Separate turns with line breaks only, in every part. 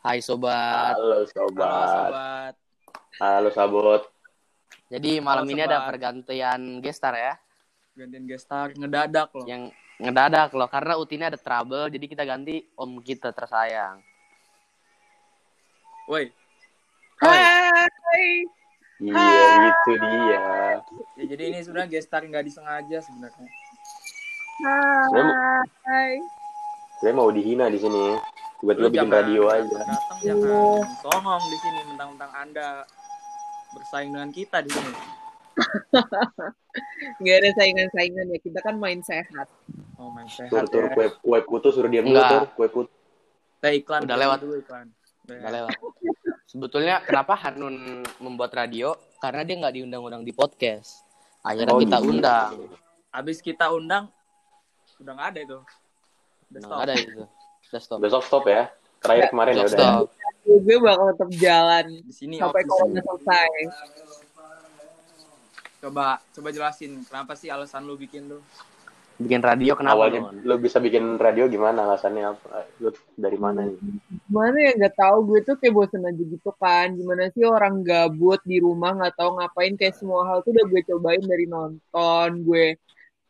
Hai sobat.
Halo
Halo
sobat.
sobat.
Halo sabot.
Jadi malam
Halo,
ini
sobat.
ada pergantian gestar ya,
Gantian gestar ngedadak loh.
yang ngedadak loh karena Uti ini ada trouble, jadi kita ganti om kita tersayang.
Woi,
Hai.
Iya itu dia.
ya jadi ini sebenarnya gestar nggak disengaja sebenarnya.
Hai.
Gue mau dihina di sini. Tiba-tiba bikin
jangan
radio aja.
Datang jangan songong di sini mentang-mentang Anda bersaing dengan kita di sini.
Gak ada saingan-saingan ya. Kita kan main sehat.
Oh, main
Tur
sehat
tur
ya.
kue kue putu suruh diam dulu
Enggak.
tur kue putu.
Kita iklan
Udah lewat.
dulu iklan. Udah.
Nggak lewat. Sebetulnya kenapa Hanun membuat radio? Karena dia nggak diundang-undang di podcast. Akhirnya
Oh,
kita
gitu.
undang.
Habis kita undang udah nggak ada itu. Udah
nggak ada itu. Udah stop.
Besok stop ya. Terakhir
Ya,
kemarin ya udah. ya.
stop.
Gue bakal tetap jalan
Di sini
sampai corona selesai.
Coba coba jelasin kenapa sih alasan lu bikin tuh?
Bikin radio kenapa?
Awalnya
Nun?
lu bisa bikin radio gimana alasannya apa? Lu dari mana nih?
Gimana ya gak tahu gue tuh kayak bosen aja gitu kan. Gimana sih orang gabut di rumah nggak tahu ngapain kayak semua hal tuh udah gue cobain dari nonton, gue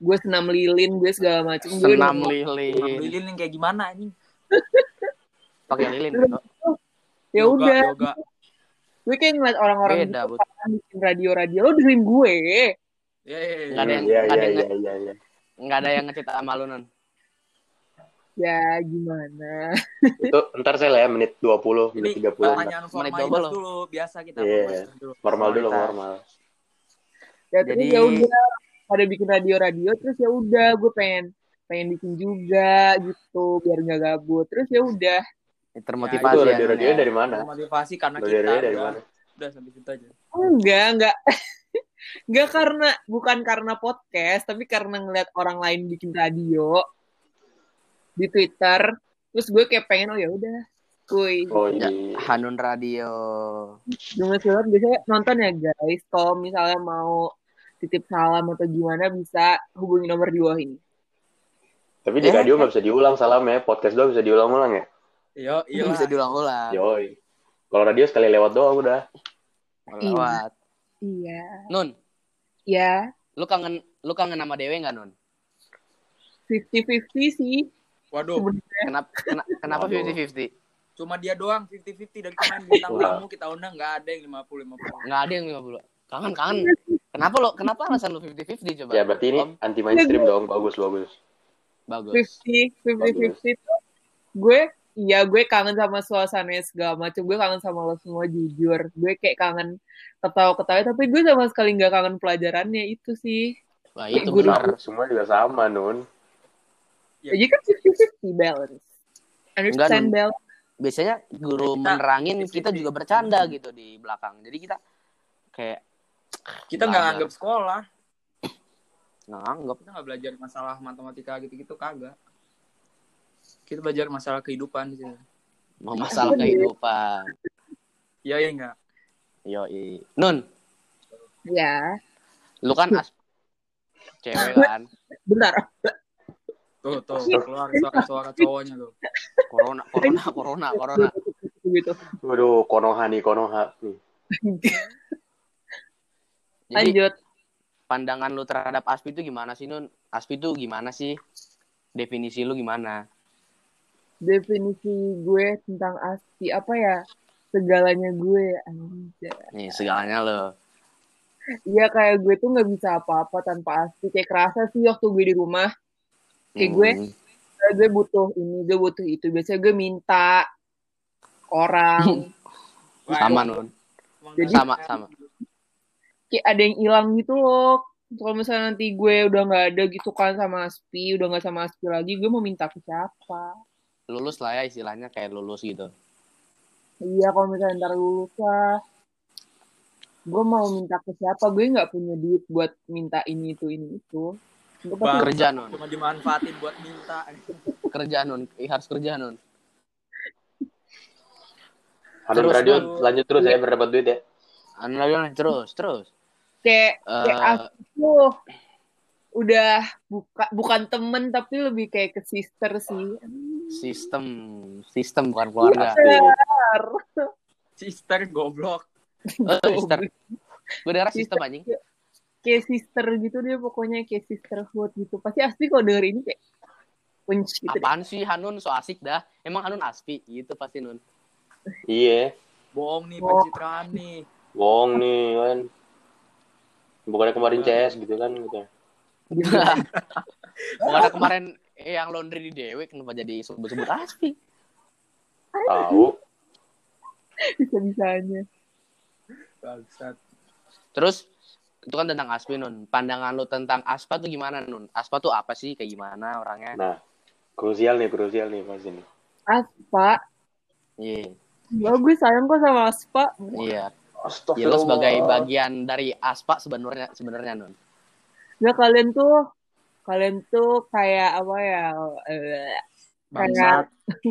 gue senam lilin, gue segala macam. Gue
Senam
udah-
lilin.
Lilin yang kayak gimana anjing?
Pakai lilin.
ya
Yoga,
udah,
yoga.
gue kayak ngeliat orang-orang
Beda,
gitu bikin radio-radio, lo dengerin gue.
Ya, ya, ya.
Nggak ada yang-
Iya
nggak ada
iya
yang-
iya iya iya.
Nggak ada yang ngecita sama lu, Nun.
Ya gimana?
Itu ntar saya lah ya menit 20,
Ini
menit 30.
pertanyaan
Menit
formalitas
double loh.
dulu, biasa kita
Iya.
formalitas dulu.
Normal dulu normal.
Ya
Jadi-
ya udah pada bikin radio-radio terus ya udah gue pengen pengen bikin juga gitu biar nggak gabut terus ya udah
Termotivasi
Itu
ya,
radio
Nun,
radio
ya.
dari mana?
Motivasi karena
Radio
kita
radio dari
udah,
mana?
udah sampai situ aja.
enggak enggak enggak karena bukan karena podcast tapi karena ngeliat orang lain bikin radio di Twitter terus gue kayak pengen oh ya udah kuy
Oh
Ya,
iya.
Hanun Radio.
gemes banget biasanya nonton ya guys kalau misalnya mau titip salam atau gimana bisa hubungi nomor di bawah ini
Tapi di
Eh,
radio nggak bisa diulang salamnya, podcast doang bisa diulang-ulang ya.
Iya, iya.
Bisa diulang-ulang.
Yoi. Kalau radio sekali lewat doang udah.
Lewat.
iya
Nun,
ya
lu kangen lu kangen sama Dewe nggak Nun?
50-50 sih
Waduh,
Kenapa kena- kenapa
Waduh.
50-50?
cuma dia doang 50-50 dari kemarin bintang tamu kita undang nggak ada yang 50-50.
Nggak ada yang 50. Kangen kangen. Kenapa lo? Kenapa alasan lu 50-50 coba?
Ya berarti ini anti mainstream dong, bagus bagus.
Bagus.
50 50 50 tuh gue iya gue kangen sama suasananya segala macam gue kangen sama lo semua jujur gue kayak kangen ketawa ketawa tapi gue sama sekali nggak kangen pelajarannya itu sih
Wah, itu
Guru-
benar.
Semua juga sama Nun.
Ya.
jadi kan 50 50 balance understand
Nun.
balance
Biasanya guru
Kita-
menerangin kita juga bercanda gitu di belakang. Jadi kita kayak
Kita nggak nganggap sekolah,
nggak nganggep.
kita nggak belajar masalah matematika gitu-gitu kagak. Kita belajar masalah kehidupan.
Mau masalah kehidupan.
Iya, iya enggak?
Yoi. Nun,
ya
lu kan as cewek kan.
bentar
Tuh, tuh, keluar suara-suara cowoknya tuh.
Corona, corona, corona, corona.
gitu
Waduh, Konoha nih, Konoha nih.
Jadi
lanjut
pandangan lu terhadap Aspi itu gimana sih Nun? Aspi itu gimana sih? Definisi lu gimana?
definisi gue tentang aspi apa ya segalanya gue anjay
Nih segalanya lo.
Iya kayak gue tuh nggak bisa apa-apa tanpa aspi kayak kerasa sih waktu gue di rumah Kayak gue,
Hmm.
kayak gue butuh ini gue butuh itu biasanya gue minta orang
Sama Nun.
Jadi-
Sama, sama.
Kayak ada yang hilang gitu loh kalau misalnya nanti gue udah nggak ada gitu kan sama Aspi udah nggak sama Aspi lagi gue mau minta ke siapa
Lulus lah ya istilahnya kayak lulus gitu.
iya kalau misalnya ntar lulus lah gue mau minta ke siapa gue nggak punya duit buat minta ini itu ini itu
Bang.
Kerja Nun.
Cuma dimanfaatin buat minta.
Kerja. Ih, Harus kerja.
Hanun
Terus,
radio lanjut terus ya berdapat duit ya.
Anu lagi Nun. terus, terus.
Kayak kayak
Eh,
tuh udah buka bukan temen tapi lebih kayak ke sister sih
Sistem, sistem bukan keluarga.
Sister.
Sister goblok.
Oh, sister. Gue dengar sistem anjing.
Kayak sister gitu dia pokoknya kayak sisterhood gitu. Pasti asli kalau denger ini kayak punch gitu. deh.
Apaan sih Hanun so asik dah? Emang Hanun aspi gitu pasti Nun.
Iya,
Bohong nih
Oh.
pencitraan nih.
bohong nih kan. Bukannya kemarin CS gitu kan gitu.
Bukan kemarin eh, yang laundry di Dewi kenapa jadi sebut-sebut aspi?
Tahu.
Bisa-bisanya.
Bangsat.
Terus itu kan tentang aspi Nun. Pandangan lu tentang aspa tuh gimana Nun? Aspa tuh apa sih? Kayak gimana orangnya?
Nah, krusial nih, krusial nih pas ini.
Aspa.
Iya.
Ya gue sayang kok sama Aspa.
Iya. Ya,
Astagfirullah.
lu sebagai bagian dari aspa sebenarnya sebenarnya Nun.
Ya kalian tuh kalian tuh kayak apa ya? eh,
Bangsat.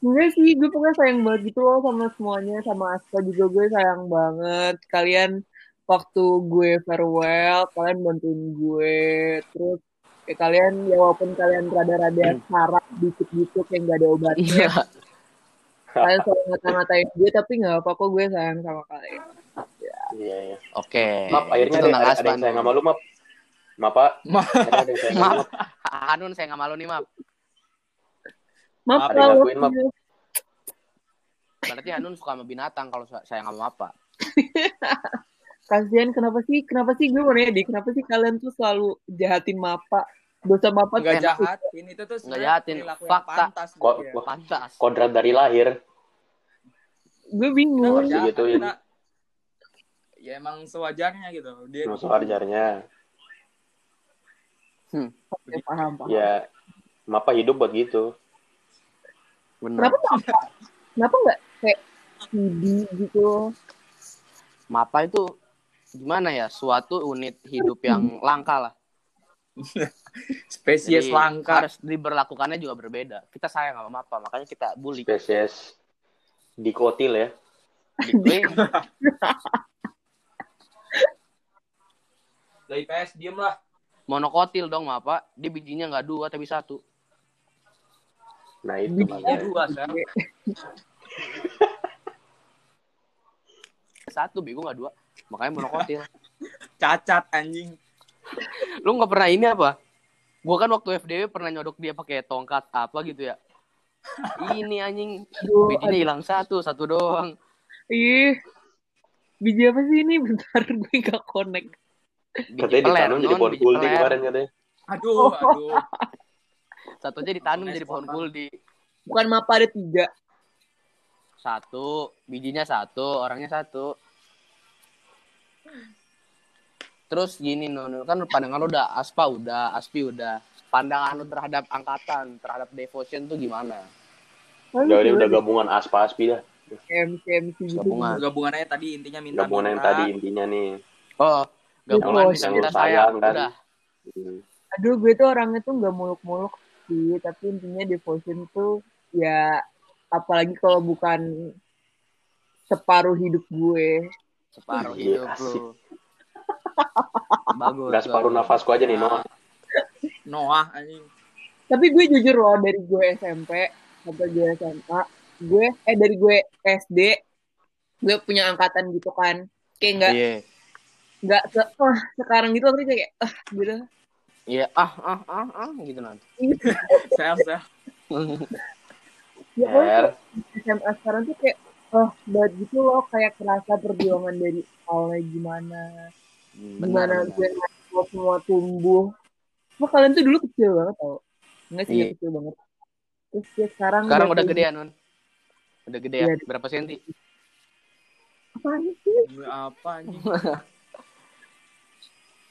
Enggak sih, gue pokoknya sayang banget gitu loh sama semuanya, sama Aspa juga gue sayang banget. Kalian waktu gue farewell, kalian bantuin gue, terus kayak kalian ya walaupun kalian rada-rada sarap dikit gitu kayak nggak ada obatnya,
Iya.
Kalian selalu ngata-ngatain gue tapi nggak apa kok gue sayang sama kalian.
Iya, iya.
Oke.
Map, akhirnya ada, ada, ada yang sayang sama lu, Map. Map, Pak.
Ma-
Akhirnya ada yang sayang sama lu,
Maaf. Hanun saya nggak malu nih Map.
Maaf
Ada yang ngakuin, Map.
Berarti Hanun suka sama binatang kalau saya nggak mau apa?
kasihan kenapa sih kenapa sih gue mau nanya deh kenapa sih kalian tuh selalu jahatin Mapa dosa
Enggak
enak.
jahat. Ini tuh tuh sebenarnya
jahatin. Fakta.
pantas. Gitu ya.
Kodrat dari lahir.
gue bingung
nggak jahat,
digituin.
kita- Ya emang sewajarnya gitu. Dia
Masa wajarnya.
Oke, paham paham
Ya, Mapa hidup buat gitu.
Bener.
kenapa nggak kenapa nggak kayak CD gitu
Mapa itu gimana ya? Suatu unit hidup yang langka lah.
spesies
Jadi,
langka.
Harus diberlakukannya juga berbeda. Kita sayang sama Mapa, makanya kita bully.
Spesies dikotil ya.
Gitu.
Dari PS diem lah.
Monokotil dong Mapa. Dia bijinya nggak dua tapi satu.
Nah, itu
Bijinya dua, Sel.
Satu bego nggak dua. Makanya monokotil.
Cacat anjing.
Lu nggak pernah ini apa? Gua kan waktu FDW pernah nyodok dia pakai tongkat apa gitu ya. Ini anjing bijinya hilang satu, satu doang.
ih biji apa sih ini bentar gue nggak connect
Biji
Katanya ditanam jadi pohon
biji
kuldi kemarin katanya.
Aduh, aduh.
Satu aja ditanam jadi pohon kuldi.
bukan Mapa ada tiga
Satu, bijinya satu, orangnya satu. Terus gini non, kan pandangan lu udah aspa udah, aspi udah. Pandangan lu terhadap angkatan, terhadap devotion tuh gimana?
Udah, udah, udah gabungan aspa aspi dah.
Gitu
Gabungan.
Gabungan aja tadi intinya minta
Gabungan yang tadi intinya nih.
Oh, gabungan
Yang
minta
sayang,
sayang,
kan?
udah.
Hmm.
aduh gue tuh orangnya tuh nggak muluk-muluk sih tapi intinya devotion tuh ya apalagi kalau bukan separuh hidup gue
Separuh
Iya,
hidup
asik.
Bagus.
Udah separuh nafasku aja nih, Noah.
Noah anjing.
tapi gue jujur loh dari gue SMP sampai gue SMA gue eh dari gue SD gue punya angkatan gitu kan kayak nggak
Iya.
nggak se ah, sekarang gitu tapi kayak ah gitu
Iya, ah ah ah ah gitu nanti.
Sel, sel.
ya SMA sekarang tuh kayak oh banget gitu loh kayak kerasa perjuangan dari awalnya gimana gimana gue semua semua tumbuh Wah, kalian tuh dulu kecil banget tau enggak sih
Iya.
kecil banget terus ya sekarang
Sekarang udah gede ya, Nun? Udah gede ya?
Iya.
Berapa senti?
apaan sih
apa anjing?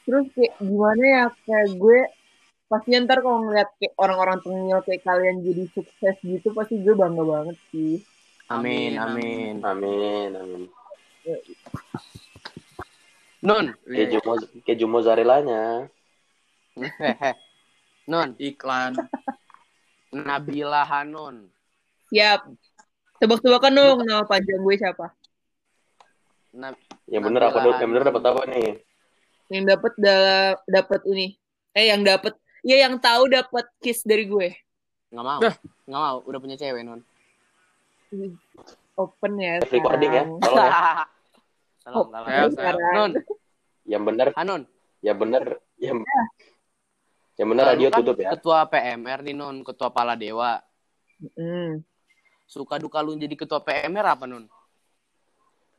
terus kayak gimana ya kayak gue pasti ntar kalau ngeliat kayak orang-orang tengil kayak kalian jadi sukses gitu pasti gue bangga banget sih
Amin,
Amin,
amin.
amin, amin.
Nun,
Keju, moz- keju mozzarellanya.
hehe. Nun,
Iklan.
Nabila Hanun.
siap tebak-tebakan dong nama panjang gue siapa
Na-
Yang bener apa dong? Yang bener dapat apa nih?
yang dapat dalam dapat ini eh yang dapat ya yang tahu dapat kiss dari gue
Nggak mau. Nggak mau. Udah punya cewek, Non.
Open ya.
Recording ya. Tolong ya.
Oh.
Saya- saya-
sekarang.
Non,
Yang bener,
Hanun.
yang bener, yang yang bener
Lu
radio
kan
tutup ya.
Ketua PMR nih, Non. Ketua Pala Dewa.
Hmm.
Suka duka lu jadi ketua PMR apa, Non?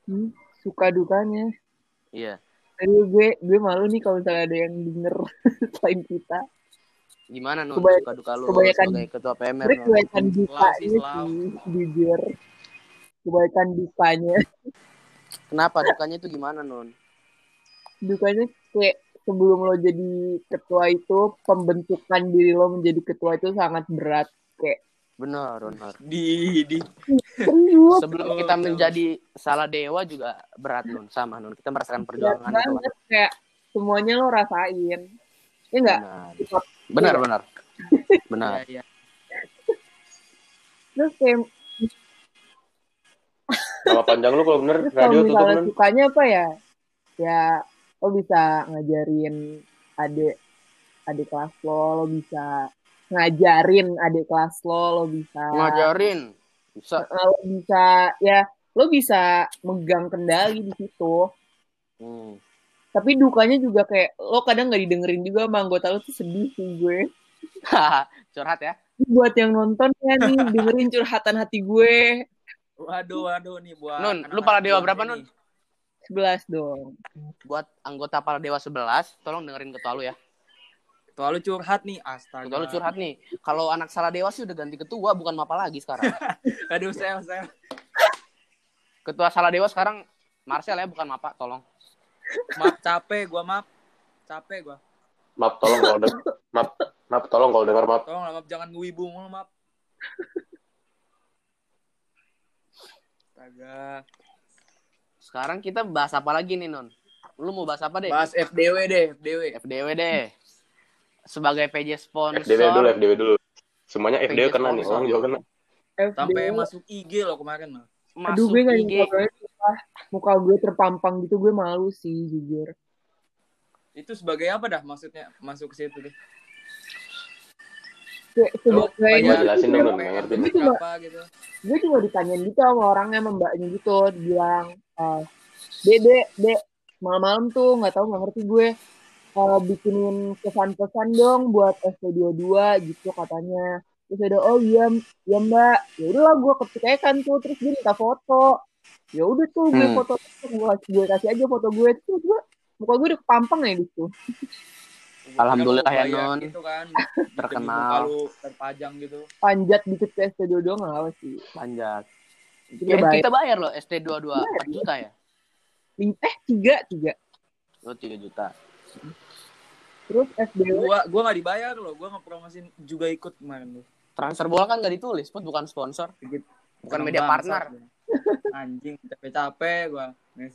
Hmm, Suka dukanya.
Iya.
Aduh, gue gue malu nih kalau misalnya ada yang denger selain kita.
Gimana, Non?
Kebanyak-
Suka duka lu
kebanyakan-
sebagai ketua PMR,
kebanyakan dukanya sih, jujur. Kebanyakan dukanya.
Kenapa? Dukanya itu gimana, Non?
Dukanya kayak sebelum lo jadi ketua itu, pembentukan diri lo menjadi ketua itu sangat berat. Kayak
Benar, benar.
Di di.
Sebelum kita menjadi salah dewa juga berat, Non. Sama, Non. Kita merasakan
berat
perjuangan itu.
banget. Kayak semuanya lo rasain. Ya enggak?
Benar. Benar, benar. Benar.
Iya, iya.
Terus kayak
Nama panjang lu kalau bener
Terus kalau
radio tutup
misalnya
lu.
sukanya apa ya? Ya lo bisa ngajarin adik adik kelas lo, lo bisa ngajarin adik kelas lo, lo bisa
Ngajarin. Bisa.
Lo bisa ya lo bisa megang kendali di situ.
Hmm.
Tapi dukanya juga kayak lo kadang nggak didengerin juga sama anggota lo tuh sedih sih gue.
Curhat ya.
Buat yang nonton ya nih dengerin curhatan hati gue.
Waduh, waduh nih buat
Nun, lu pala dewa berapa. Nun?
11 dong.
Buat anggota Pala Dewa 11, tolong dengerin ketua lu ya.
Ketua lu curhat nih, astaga.
Ketua lu curhat nih. Kalau anak salah dewa sih udah ganti ketua, bukan mapa lagi sekarang.
Aduh, saya saya.
Ketua salah dewa sekarang Marcel ya, bukan mapa, tolong.
Maaf capek gua, maaf. Capek gua.
Maaf tolong kalau denger. Maaf, maaf tolong kalau denger maaf.
Tolong lah, maaf jangan ngewibu mulu, maaf. Astaga.
Sekarang kita bahas apa lagi nih, Non? Lu mau bahas apa deh?
Bahas FDW deh, FDW.
FDW deh. Sebagai PJ sponsor.
FDW dulu, FDW dulu. Semuanya FDW
PJ
kena nih, orang juga kena.
Sampai
FDW.
masuk IG loh kemarin mah.
Aduh
Masuk
gue gak
IG.
sumpah. Muka gue terpampang gitu gue malu sih jujur.
Itu sebagai apa dah maksudnya masuk ke situ deh?
Kayak sebagai
ngerti.
Gue cuma,
apa gitu.
gue cuma ditanyain gitu sama orangnya sama mbaknya gitu. Bilang, eh dek, dek, dek, malam-malam tuh nggak tahu nggak ngerti gue. eh, bikinin pesan-pesan dong buat ST22 gitu katanya. Terus ada, oh iya, iya mbak. Ya udahlah gue ketik aja kan tuh. Terus dia minta foto. Ya udah tuh gue
Hmm.
foto. Gue kasih, gue kasih aja foto gue. Terus gue, muka gue udah kepampang ya gitu.
Alhamdulillah ya,
Bayar
Non.
Gitu kan.
Terkenal.
Lu terpajang gitu.
Panjat dikit ke ST22 nggak apa sih.
Panjat. Ya,
udah baik.
kita bayar loh ST22 4 juta ya.
Eh, tiga, tiga.
Oh, 3 juta.
Terus SDW
Gua gua nggak dibayar loh, gua ngepromosin juga ikut kemarin tuh.
Transfer bola kan gak ditulis, pun bukan sponsor.
Dikit.
Bukan
Orang
media partner.
Anjing, capek-capek gua
Hmm,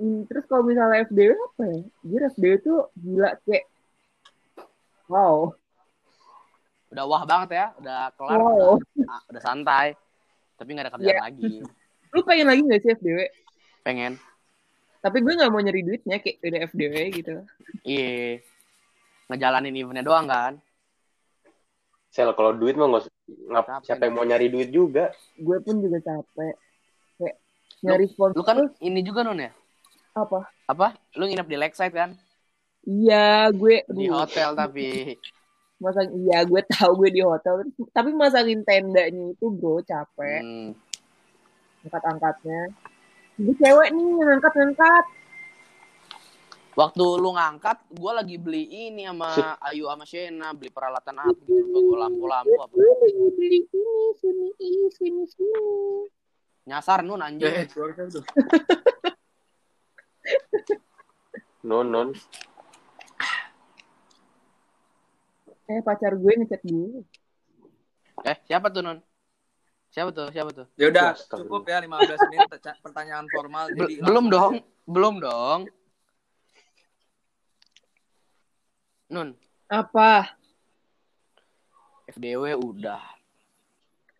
terus kalau misalnya FDW apa ya? Jujur FDW tuh gila kayak wow.
Udah wah banget ya, udah kelar,
Wow.
udah, ah, udah santai. Tapi gak ada kerjaan
Iya.
lagi.
Lu pengen lagi gak sih FDW?
Pengen.
Tapi gue gak mau nyari duitnya kayak udah FDW gitu.
Iya. Ngejalanin eventnya doang kan.
Sel, kalau duit mah nggak ngap,
Capek,
siapa yang mau nyari duit juga.
Gue pun juga capek. Kayak nyari sponsor
Lu kan ini juga non ya?
Apa?
Apa? Lu nginep di Lakeside kan?
Iya, gue
Di
aduh,
hotel tapi.
masang iya gue tahu gue di hotel tapi masangin tendanya itu bro capek
Hmm.
angkat-angkatnya gue cewek nih yang angkat-angkat
Waktu lu ngangkat, gue lagi beli ini sama Ayu sama Shena, beli peralatan apa gitu, gue lampu-lampu apa.
gue lagi beli ini sini ini sini sini
Nyasar nun anjing.
Eh, keluar kan tuh.
Non, non.
eh pacar gue ngechat gue
Eh, siapa tuh non? Siapa tuh? Siapa tuh?
Ya udah, cukup ya 15 menit pertanyaan formal
Bel-
jadi
belum
langsung
dong, belum dong. Nun,
apa
FDW udah.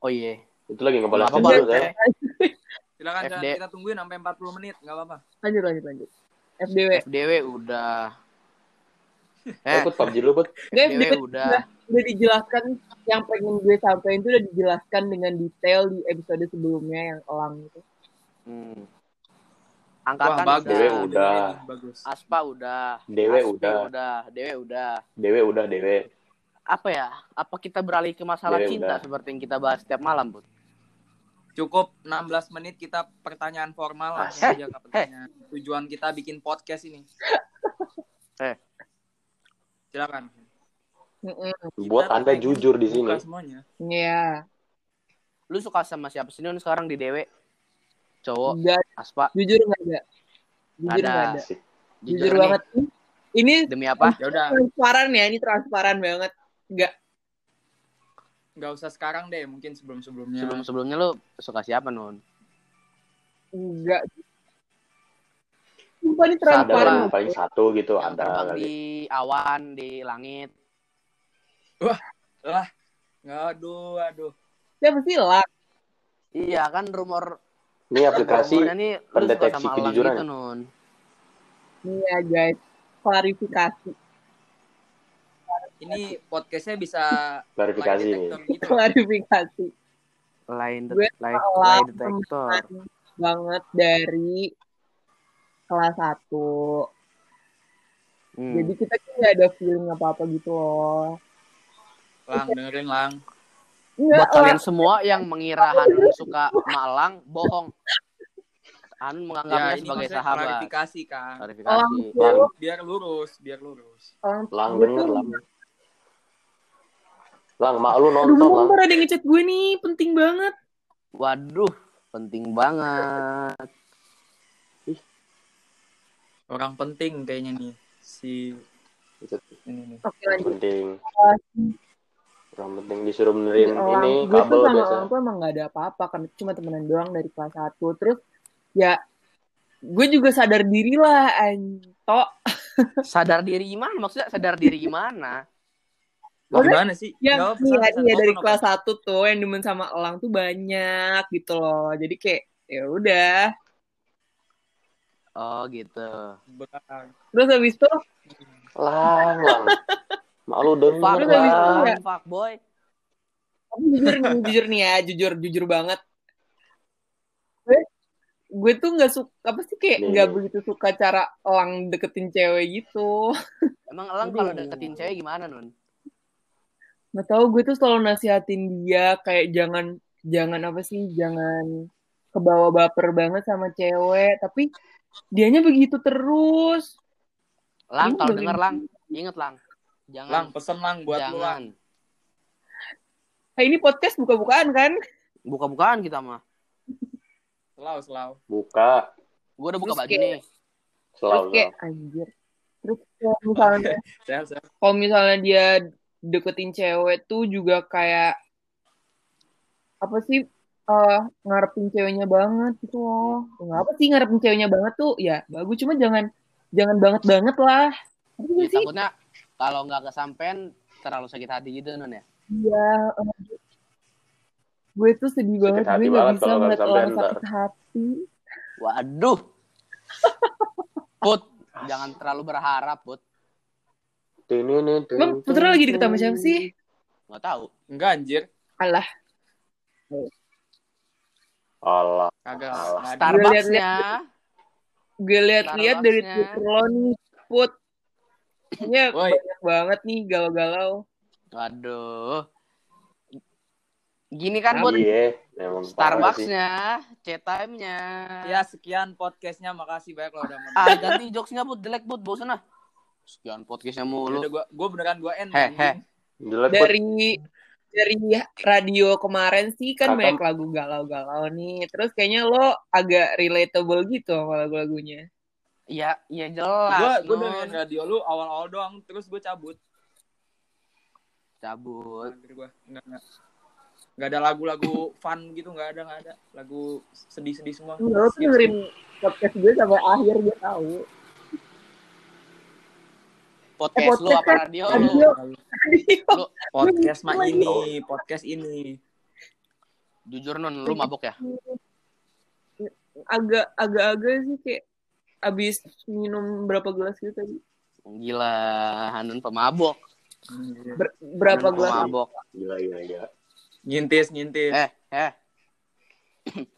Oh iya.
Itu lagi ngebalas
Apa baru teh?
Silakan
FD.
kita tungguin sampai 40 menit, enggak apa-apa.
lanjut lanjut lanjut FDW
FDW udah. Eh,
Ikut PUBG lu,
dewe
dia-
udah.
udah dijelaskan yang pengen gue sampaikan itu udah dijelaskan dengan detail di episode sebelumnya yang elang itu.
Hmm.
Wah,
Angkatan
bagus.
Dewe
udah.
Bagus.
Aspa udah.
Dewe
Aspi
udah.
udah. Dewe udah.
Dewe udah, Dewe.
Apa ya? Apa kita beralih ke masalah
Dewe
cinta
udah.
seperti yang kita bahas setiap malam, Bud?
Cukup 16 menit kita pertanyaan formal
Ah,
langsung aja ke pertanyaan. Tujuan kita bikin podcast ini.
Eh.
Silakan.
Mm-mm.
Buat
Kita
Anda jujur di sini.
semuanya.
Iya.
Lu suka sama siapa sih Nun sekarang di Dewe? Cowok,
Enggak,
Aspa,
jujur nggak ada. Jujur
Ada.
nggak ada. Jujur,
nih.
banget. Ini
Demi apa?
Ya udah,
transparan ya, ini transparan banget. Enggak.
Nggak usah sekarang deh, mungkin sebelum-sebelumnya.
Sebelum-sebelumnya lu suka siapa, Nun?
Enggak. Sumpah ini
Ada
transparan.
lah, paling satu gitu,
Yang
ada
terbang
kali.
di awan, di langit.
Lah, nggak aduh, aduh.
Siapa sih lah?
Iya kan rumor
Ini aplikasi
suka
pendeteksi kejujuran
gitu? Nun.
Iya guys, klarifikasi.
Ini podcastnya bisa
klarifikasi
gitu.
Klarifikasi.
Lain
Gue
lain detektor.
banget dari kelas 1.
Hmm.
Jadi kita tuh nggak ada feeling apa-apa gitu loh.
Lang, dengerin Lang.
Enggak
buat
lah.
kalian semua yang mengira Hanun suka Malang, bohong. Hanun menganggapnya
Ya, ini
sebagai sahabat.
klarifikasi kan.
Klarifikasi.
Lang,
Biar lurus, biar lurus.
lang
gue
denger, lang. Lang, mak lu
Aduh,
nonton, lang.
bentar ada yang ngechat gue nih, penting banget.
Waduh, penting banget.
Orang penting kayaknya nih si ini nih.
Oke lanjut.
penting. Yang penting disuruh benerin
Elang,
ini
gue tuh
kabel
sama
biasa.
Elang tuh emang gak ada apa-apa kan cuma temenan doang dari kelas 1 terus ya gue juga sadar diri lah anto
Sadar diri gimana? Maksudnya sadar diri gimana?
Maksudnya,
Gimana sih?
yang
Jawab
iya iya dari kelas? 1 tuh yang demen sama Elang tuh banyak gitu loh jadi kayak ya udah
Oh gitu.
Terus habis itu
Lang, lang. Mak lu denger,
Fuck
Terus habis itu ya.
fuck boy.
tapi jujur nih jujur nih ya jujur jujur banget gue gue tuh nggak suka apa sih kayak nggak begitu suka cara Elang deketin cewek gitu
Emang Elang kalau deketin cewek gimana, Nun?
Nggak tahu gue tuh selalu nasihatin dia kayak jangan jangan apa sih jangan kebawa baper banget sama cewek tapi dianya begitu terus
Lang, kalau denger Lang, inget Lang. Jangan
Lang, pesen Lang buat lu Lang.
jangan.
Hey, ini podcast buka-bukaan kan
Buka-bukaan kita mah.
Selau, selau.
Buka.
Gue udah buka
Terus
baju
kayak-
nih.
terus
Selalu.
kayak anjir terus kalau misalnya kalau misalnya dia deketin cewek tuh juga kayak apa sih eh ngarepin ceweknya banget gitu loh nggak apa sih ngarepin ceweknya banget tuh ya bagus cuma jangan jangan banget banget lah
Ya,
sih
takutnya kalau nggak kesampean terlalu sakit hati gitu Nun ya.
Iya. eh, gue tuh sedih banget.
hati
Gue gak
banget
bisa
nggak
ngeliat orang
ntar.
sakit hati.
Waduh. Put, jangan terlalu berharap, Put.
Emang Putra lagi deket sama siapa sih?
Nggak tahu.
Enggak anjir.
Alah.
Allah.
Kagak.
Alah.
ada.
Starbucks-nya.
Gue liat-liat dari. Twitter lo nih, Put. Kayaknya
Woi.
banyak banget nih galau-galau.
Waduh. Gini kan, Put.
Iya.
Starbucks-nya, chat time-nya.
Ya sekian podcastnya. Makasih banyak lo udah mau.
Ah, ganti jokes-nya, Put. Jelek, Put. Bosan ah. Sekian podcastnya mulu.
Udah gua gua beneran gua end.
Jelek Put.
Dari dari radio kemarin sih kan
Kata-
banyak lagu galau-galau nih. Terus kayaknya lo agak relatable gitu sama lagu-lagunya.
Iya, iya
Gua
jelas.
gua
Nun.
dengerin radio lu awal-awal doang. Terus gua cabut.
Cabut.
Akhir gua enggak enggak. Enggak ada lagu-lagu fun gitu, enggak ada, enggak ada. Lagu sedih-sedih semua.
Lo tuh
Skip,
dengerin podcast gue sampai akhir gue tahu.
Podcast lu
podcast
apa radio lu?
Radio.
Lu
Podcast mah ini, podcast ini.
jujur Nun, lu mabok ya?
agak agak-agak sih kayak abis minum berapa gelas gitu tadi.
Gila, Hanun pemabok.
Ber- berapa
Hanun
gelas?
pemabok.
Gila, gila, gila.
Nyintis, nyintis.
Eh, eh.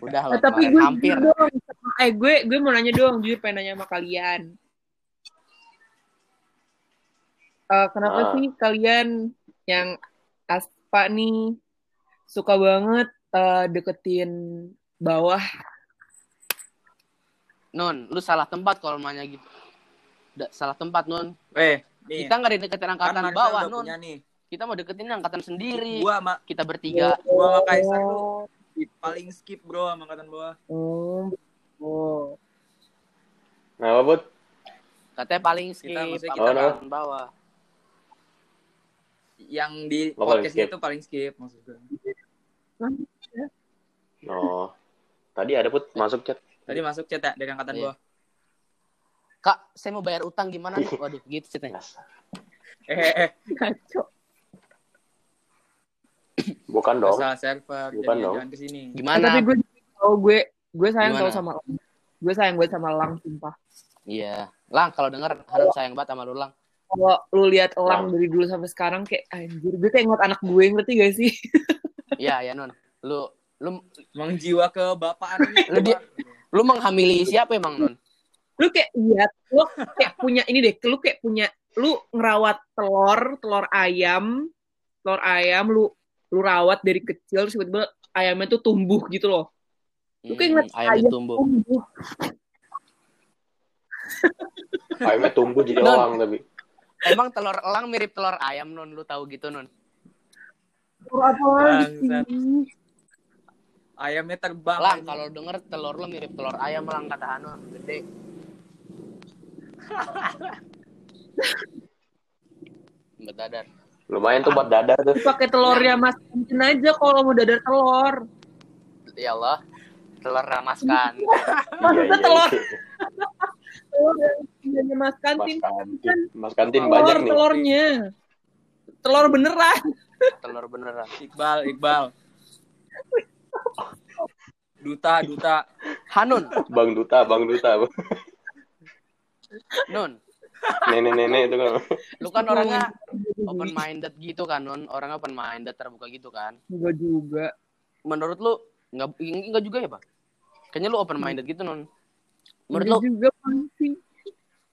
Udah
Eh,
lah,
tapi
kemarin
gue
hampir.
dong, eh gue gue mau nanya dong, jujur pengen nanya sama kalian. Eh, kenapa
Ah.
sih kalian yang aspa nih suka banget eh, deketin bawah?
Non, lu salah tempat kalau nanya gitu. Da- salah tempat, Non.
Eh, nih.
Kita nggak deketin
kan
angkatan
Marcel
bawah, Non.
nih.
Kita mau deketin angkatan sendiri.
Gua sama
Kita bertiga.
gua sama Kaisar tuh paling skip bro sama angkatan bawah.
Oh. Oh.
Nah, apa, Bud?
Katanya paling skip
Kita
kita
kita-
angkatan bawah.
Yang di podcast itu paling skip maksud gue.
Oh. Tadi ada, Bud, masuk chat.
Tadi masuk chat ya dari angkatan
Iya.
bawah.
Kak, saya mau bayar utang gimana nih? Waduh, gitu ceritanya.
Eh, eh, eh.
Kacau.
Bukan dong.
Masalah server.
Bukan
Jadi
dong.
jangan ke
sini.
Gimana?
tapi gue tahu gue gue sayang
Gimana?
tau sama Lang. Gue sayang gue sama Lang sumpah.
Iya. Lang, kalau denger Hanun sayang banget sama lu, Lang.
Kalau lu lihat Lang. dari dulu sampai sekarang kayak anjir gue kayak ngeliat anak gue ngerti gak sih?
Iya, ya, Non. Lu lu
Emang jiwa ke bapaan ini.
Lu dia- lu menghamili siapa emang, Non?
lu kayak lihat lu kayak punya ini deh lu kayak punya lu ngerawat telur telur ayam telur ayam lu lu rawat dari kecil terus tiba-tiba ayamnya tuh tumbuh gitu loh lu kayak ngeliat
Hmm, ayamnya
ayam
tumbuh.
tumbuh
Ayamnya tumbuh jadi
Non.
elang tapi.
Emang telur elang mirip telur ayam, Non. Lu tahu gitu, Non?
telur apa lagi?
Ayamnya terbang.
Lang, kalau denger telur lu mirip telur ayam, Lang, kata Hanun. Gede. Bedadar.
Lumayan tuh buat dadar tuh.
Pakai telurnya mas Kantin aja kalau mau dadar telur
Ya Allah. Telur ramaskan.
Maksudnya telur. telur yang mas
Mas
kantin
kantin. Mas kantin
telur
banyak nih.
telurnya telur beneran
telur beneran.
Iqbal, Iqbal. Duta, duta.
Hanun,
Bang Duta, Bang Duta.
Nun.
Nenek-nenek itu kan.
Lu kan orangnya open minded gitu kan, Nun. Orangnya open minded, terbuka gitu kan.
Enggak juga
Menurut lu nggak nggak juga ya, Pak? Kayaknya lu open minded gitu, Nun. Menurut lu
Enggak juga pasti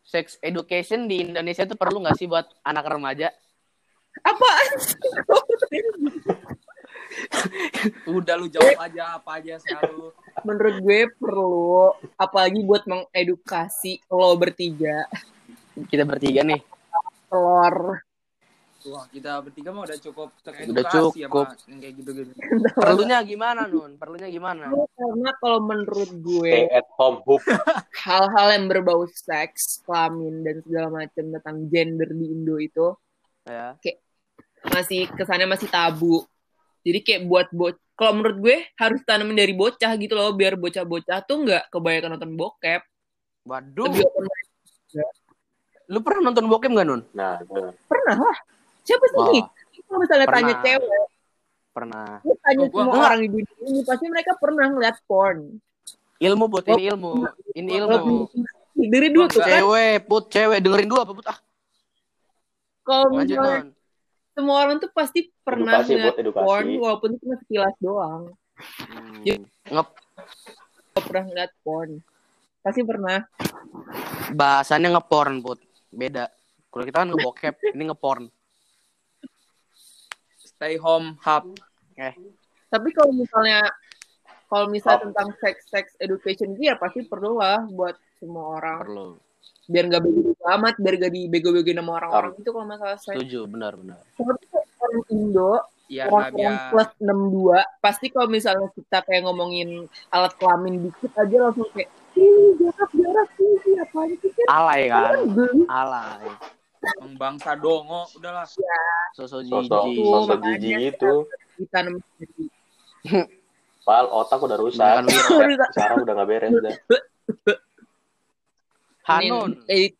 sex education di Indonesia itu perlu nggak sih buat anak remaja?
apaan sih
Udah lu jawab aja apa aja selalu.
menurut gue perlu apalagi buat mengedukasi lo bertiga
Kita bertiga nih.
telur
Wah, kita bertiga mah udah cukup teredukasi
Udah cukup.
sama yang kayak gitu-gitu.
Perlunya gimana, Nun? Perlunya gimana?
karena kalau menurut
Stay
gue
at home hook.
hal-hal yang berbau seks kelamin dan segala macam tentang gender di Indo itu
Ya.
masih kesannya masih tabu jadi kayak buat bo kalau menurut gue harus tanamin dari bocah gitu loh biar bocah-bocah tuh nggak kebanyakan nonton bokep
Waduh.
lebih open mind.
Lu pernah nonton bokep nggak, Nun?
Nah, itu.
pernah lah siapa sih nih kalau misalnya
pernah.
tanya cewek
pernah.
lu tanya
Oh, gua
semua
enggak.
orang di dunia ini pasti mereka pernah ngeliat porn
Ilmu, Put. Ini ilmu. Ini ilmu.
dari dulu tuh kan
Cewek, Put. Cewek. Dengerin dulu apa, Put? Ah,
kalau misalnya semua orang tuh pasti pernah
Edukasi,
ngeliat
buat edukasi.
porn walaupun itu cuma sekilas doang
Hmm.
Ya.
Ngep
pernah ngeliat porn pasti pernah
bahasanya ngeporn, Put. Beda. Kalau kita kan ngebokep, ini ngeporn.
Stay home hub.
Eh,
tapi kalau misalnya kalau misalnya
Oh.
tentang sex sex education itu ya pasti perlu lah buat semua orang
perlu.
biar nggak bego amat biar gak dibego-begoin sama orang-orang itu kalau masalah seks
Setuju, benar, benar.
tapi orang Indo
Iya,
orang
biar
plus 62 pasti kalau misalnya kita kayak ngomongin alat kelamin dikit aja langsung kayak ih jarak jarak sih apaan sih kan
Alay kan?
geli
Alay.
Emang bangsa dongo, udahlah.
Sosok
Sosok
jijik.
Sosok
makanya
jijik itu.
ditanam
Pal otak udah rusak. Sekarang udah gak beres dah.
Hanun.
eh,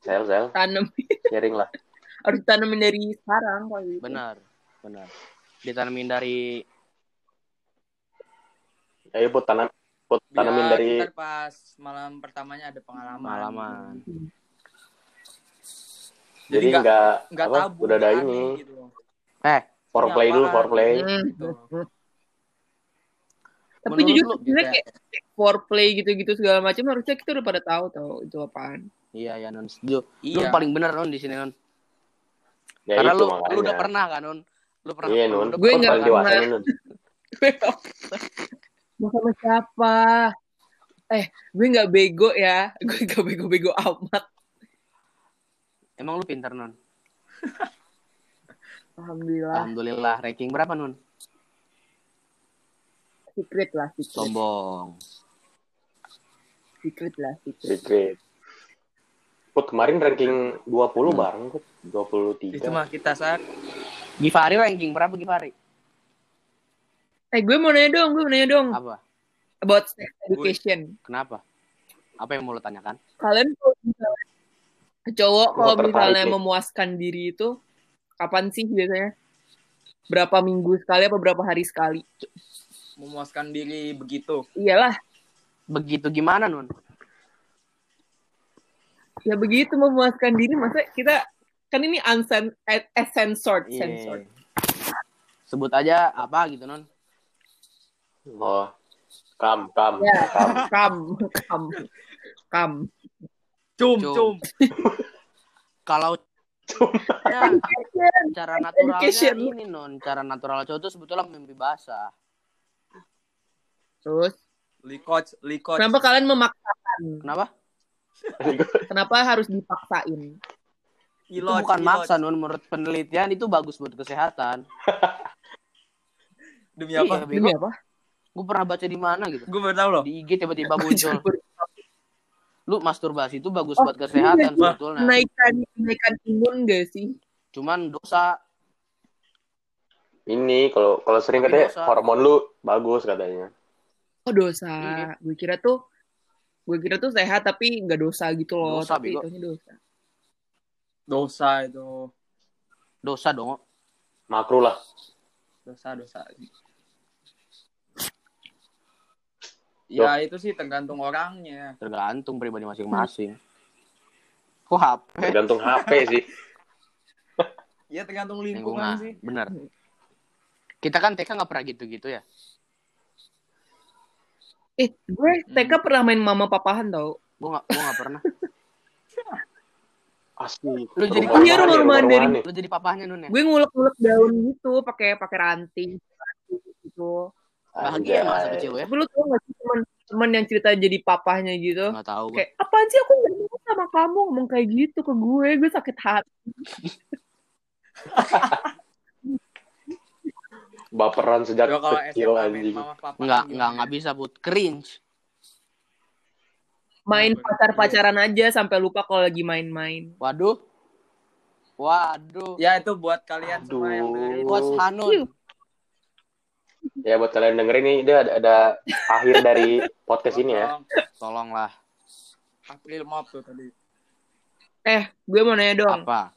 Sel, sel.
tanam
Sharing lah.
harus tanamin dari sekarang kalau gitu.
Benar, benar. Ditanamin dari
Ayo put tanam put tanamin
Biar
dari
ntar pas malam pertamanya ada pengalaman.
pengalaman.
Jadi
nggak-
nggak
tabu
udah ada ini
gitu.
Eh,
foreplay dulu foreplay.
Hmm.
Gitu.
Tapi
Menurut
jujur
lu,
sebenarnya
kayak-
kayak foreplay gitu-gitu segala macam harusnya kita udah pada tahu tau itu apaan.
iya ya non. Setuju. Lu
Iya.
paling bener non di sini non.
Ya
Karena
itu
lu
makanya.
lu udah pernah kan non. Lu pernah.
Iya
hidup
Gue nggak pernah. Mau sama siapa? Eh, gue nggak bego ya. Gue nggak bego-bego amat.
Emang lu pinter non.
Alhamdulillah.
Alhamdulillah. Ranking berapa non?
Secret lah, secret.
Sombong.
Secret lah, secret.
Secret. Put kemarin ranking 20 bareng Put. 23.
Itu mah kita saat
Givari ranking berapa Givari?
Eh, gue mau nanya dong, gue mau nanya dong.
Apa?
About sex education.
Kenapa? Apa yang mau lu tanyakan?
Kalian misalnya cowok kalau misalnya
nih.
memuaskan diri itu kapan sih biasanya? Berapa minggu sekali apa berapa hari sekali?
memuaskan diri begitu.
Iyalah,
Begitu gimana nun?
ya begitu memuaskan diri masa kita kan ini unsen eh, eh, censored,
Iya.
censored.
Sebut aja apa gitu non?
Oh. Kam, kam,
Ya,
kam.
kam, kam, kam.
Cum,
Cum.
cum.
Kalau ya, cara naturalnya
Education.
ini non, cara natural cowok itu sebetulnya mimpi basah.
Terus,
Likoc, likoc.
kenapa kalian memaksakan?
Kenapa?
Kenapa harus dipaksain?
itu
Iloj,
bukan
iloj.
maksa non, menurut penelitian itu bagus buat kesehatan.
Demi apa?
Iya.
Demi apa?
Gue pernah baca di mana gitu.
Gue baru tahu loh.
Di IG tiba-tiba muncul. Lu masturbasi itu bagus
Oh,
buat kesehatan
iya.
sebetulnya.
Menaikkan, menaikkan imun gak sih?
Cuman dosa.
Ini kalau kalau sering
Tapi
katanya
dosa.
hormon lu bagus katanya.
Oh dosa.
Iya.
Gue kira tuh, gue kira tuh sehat tapi nggak dosa gitu loh.
Dosa,
tapi itu dosa.
Dosa itu.
Dosa dong.
Makruh lah.
Dosa, dosa. Ya itu sih tergantung orangnya.
Tergantung pribadi masing-masing. Kok HP?
Tergantung HP sih.
Ya tergantung lingkungan sih.
Bener. Kita kan TK nggak pernah gitu-gitu ya.
Eh, gue TK
Hmm.
pernah main mama papahan tau.
Gue nggak, gue nggak pernah.
Asli.
Lu jadi
Rumah-rumahan
Iya,
nih,
rumah-rumahan dari-.
Lu jadi papahnya nun ya.
Gue ngulek-ngulek daun gitu, pakai pakai ranting gitu.
Bahagia masa kecil ya.
Tapi lu tau gak sih teman teman yang cerita jadi papahnya gitu?
Nggak tahu gue.
Kayak apaan sih aku gak mau sama kamu ngomong kayak gitu ke gue, gue sakit hati.
Baperan sejak
kalau
kecil
SMA
anjing.
mama papa.
Nggak, nggak, nggak bisa put. Cringe.
Main pacar-pacaran aja sampai lupa kalau lagi main-main.
Waduh. Waduh.
Ya itu buat kalian semua yang
Aduh.
dengerin.
Bos Hanun.
Ya buat kalian dengerin nih, dia ada, ada akhir dari podcast ini ya.
Tolong.
Tolonglah.
April Mop tuh tadi.
Eh, gue mau nanya dong.
Apa?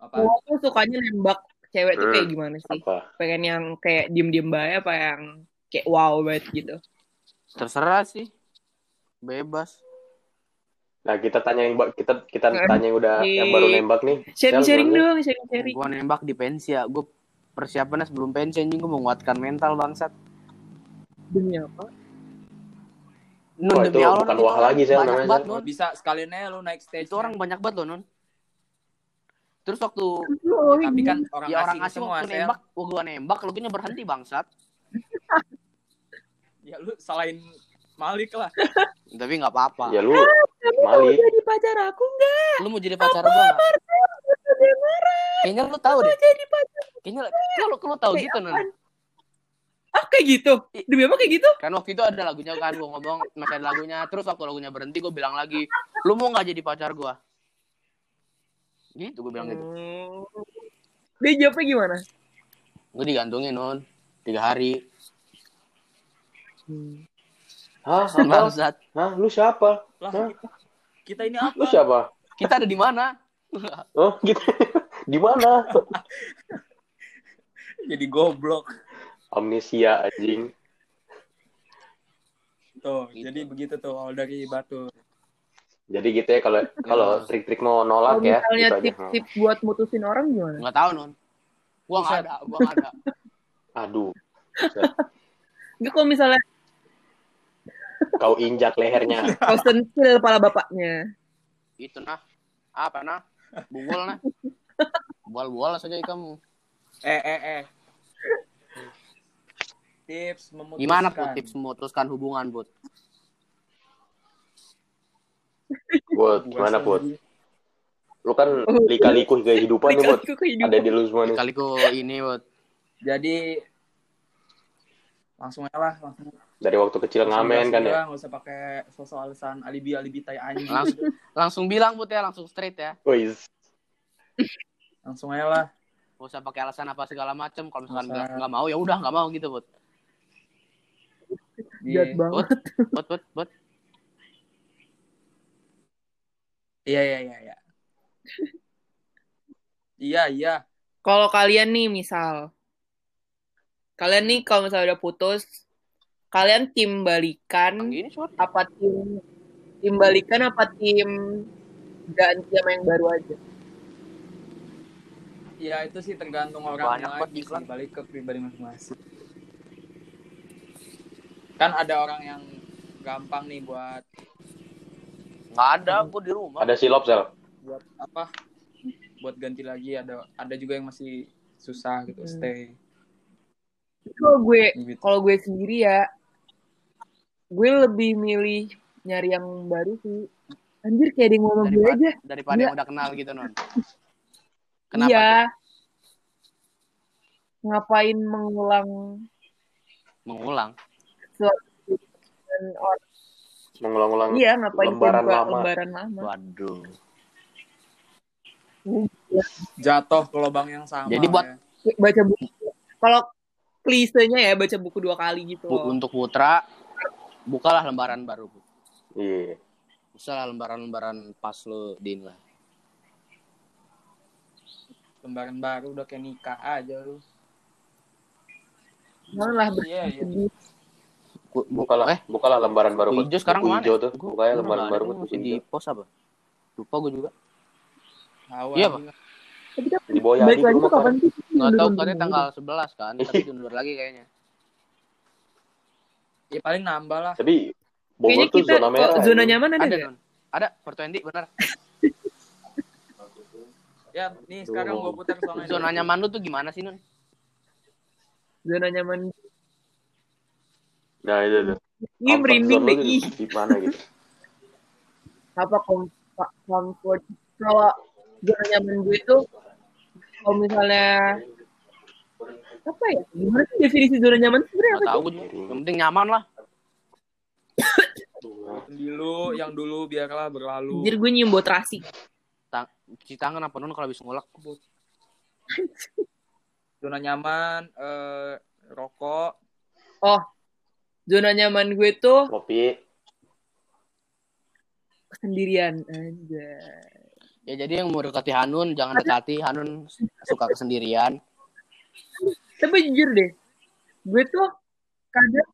Apa?
Cowok tuh sukanya nembak cewek tuh
Hmm.
kayak gimana sih?
Apa?
Pengen yang kayak diem-diem baik apa yang kayak wow banget gitu?
Terserah sih. Bebas.
Nah kita tanya yang kita kita tanya yang udah yang baru nembak nih.
Sharing-sharing dong, sharing-sharing.
Gue nembak di pensi ya. Gue persiapannya sebelum pensi anjing gue menguatkan mental bangsat.
Demi apa?
Nun
Wah,
demi
itu
Allah
bukan wah
orang
lagi, Sel,
banyak
namanya,
banget Nun.
bisa sekalian aja lu naik stage.
Itu orang banyak banget loh Nun. Terus waktu
Oh,
tapi kan orang
ya orang
asing
asing
semua,
waktu
Sel.
nembak, gua, gua nembak, lu punya berhenti bangsat.
Ya lu salahin Malik lah.
Tapi nggak apa-apa.
Ya lu
Kamu mau
Malik.
jadi pacar aku nggak?
Lu mau jadi pacar gua nggak?
Dia marah
Kayaknya lu tahu deh.
jadi pacar.
Kayaknya lu lu, lu tahu
Kayak
gitu Nun.
Ah kayak gitu? Demi apa kayak gitu?
Kan waktu itu ada lagunya kan gua ngomong masih ada lagunya. Terus waktu lagunya berhenti gua bilang lagi, lu mau nggak jadi pacar gua? Gitu gua bilang gitu.
Hmm. Dia jawabnya gimana?
Gua digantungin Nun. Tiga hari.
Hah? Apa?
Bangsat.
Hah? Lu siapa?
Lah
Hah?
kita, kita ini apa?
Lu siapa?
Kita ada di mana?
Oh, gitu. Di mana?
Jadi goblok.
Amnesia anjing.
Tuh,
Gitu.
jadi begitu tuh awal dari batu.
Jadi gitu ya kalau kalau trik-trik mau nolak ya,
misalnya
gitu aja.
tips-tips buat mutusin orang gimana?
Nggak tahu non. Gua nggak ada, gua nggak ada.
Aduh,
Enggak kalau misalnya
kau injak lehernya.
kau sentil kepala bapaknya.
Itu nah. Apa nah? Bungul nah. Bual-bual saja kamu.
Eh eh eh. Tips memutuskan.
Gimana put tips memutuskan hubungan put?
Buat
Gua
gimana Put? Lu kan lika-liku kehidupan nih Put.
Lika-liku kehidupan.
Ada di lu semua nih.
Kaliku ini put.
Jadi langsung aja lah, langsung.
Dari waktu kecil ngamen kan ya.
Nggak usah pakai sosok alasan alibi-alibi tai anjing.
Langsung langsung bilang put ya, langsung straight ya.
Wih,
Langsung aja lah.
Gak usah pakai alasan apa segala macem. Kalau misalkan
Nggak
nggak nggak mau ya udah nggak mau gitu put.
Iya.
banget.
Put put put.
Iya iya iya iya. Iya iya.
Kalau kalian nih misal kalian nih kalau misalnya udah putus, kalian tim balikan
Gini
apa tim tim balikan apa tim ganti sama yang baru aja?
Iya itu sih tergantung orang
Banyak
lagi sih, balik ke pribadi masing-masing. Kan ada orang yang gampang nih buat
Nggak ada, gua di rumah.
ada silop sel.
buat apa? Buat ganti lagi ada ada juga yang masih susah gitu
Hmm.
stay
Kalau gue
gitu.
kalau gue sendiri ya, gue lebih milih nyari yang baru sih. Anjir kayak yang ngomong gue aja.
daripada
Iya.
yang udah kenal gitu non. Kenapa
iya.
tuh?
Ngapain mengulang
Mengulang.
dan orang?
Mengulang-ulang.
Iya, ngapain
lembaran lama.
lembaran lama?
Waduh.
Jatuh ke lubang yang sama.
Jadi buat-
ya.
Baca buku. Kalau klisenya ya baca buku dua kali gitu.
Bu- untuk Putra, bukalah lembaran baru. Put.
Iya.
Usahalah lembaran-lembaran pas lo din lah.
lembaran baru udah kayak nikah aja lu.
Malah
Iya iya.
Bu- bu-
Bukalah,
eh,
bukalah lembaran baru.
hijau sekarang
ke
mana?
hijau tuh.
Gua-
Bukanya
gua
lembaran baru
masih di pos apa? Lupa gue juga.
Tahu
Iya,
kan
Di bawah
balik
Yadi
lagi
rumah
tuh kapan sih?
Nggak tahu katanya tanggal
gitu.
11 kan, tapi diundur lagi kayaknya.
Ya paling nambah lah.
Tapi Bogor
Kayaknya
tuh
kita
zona merah.
oh, zona
ya.
nyaman ada
Ada. Ada, Portwendi benar.
Ya, nih sekarang gua putar soalnya.
Zona nyaman lu tuh gimana sih non?
Zona nyaman.
Nah, itu tuh. Comfort
merinding deh.
lu
Ih,
di mana gitu.
apa kom- comfort? Kalau zona nyaman gue itu kalau misalnya apa ya? Gimana sih definisi zona nyaman sebenarnya apa sih?
tahu. Yang penting nyaman lah.
Dulu yang dulu biarlah berlalu.
Anjir gue nyium bau terasi.
Tang cuci tangan apa non kalau habis ngulek?
Zona nyaman, eh, rokok,
Zona nyaman gue tuh
Kopi.
kesendirian aja.
Ya jadi yang mau dekati Hanun jangan dekati Hanun suka kesendirian.
Tapi jujur deh, gue tuh kadang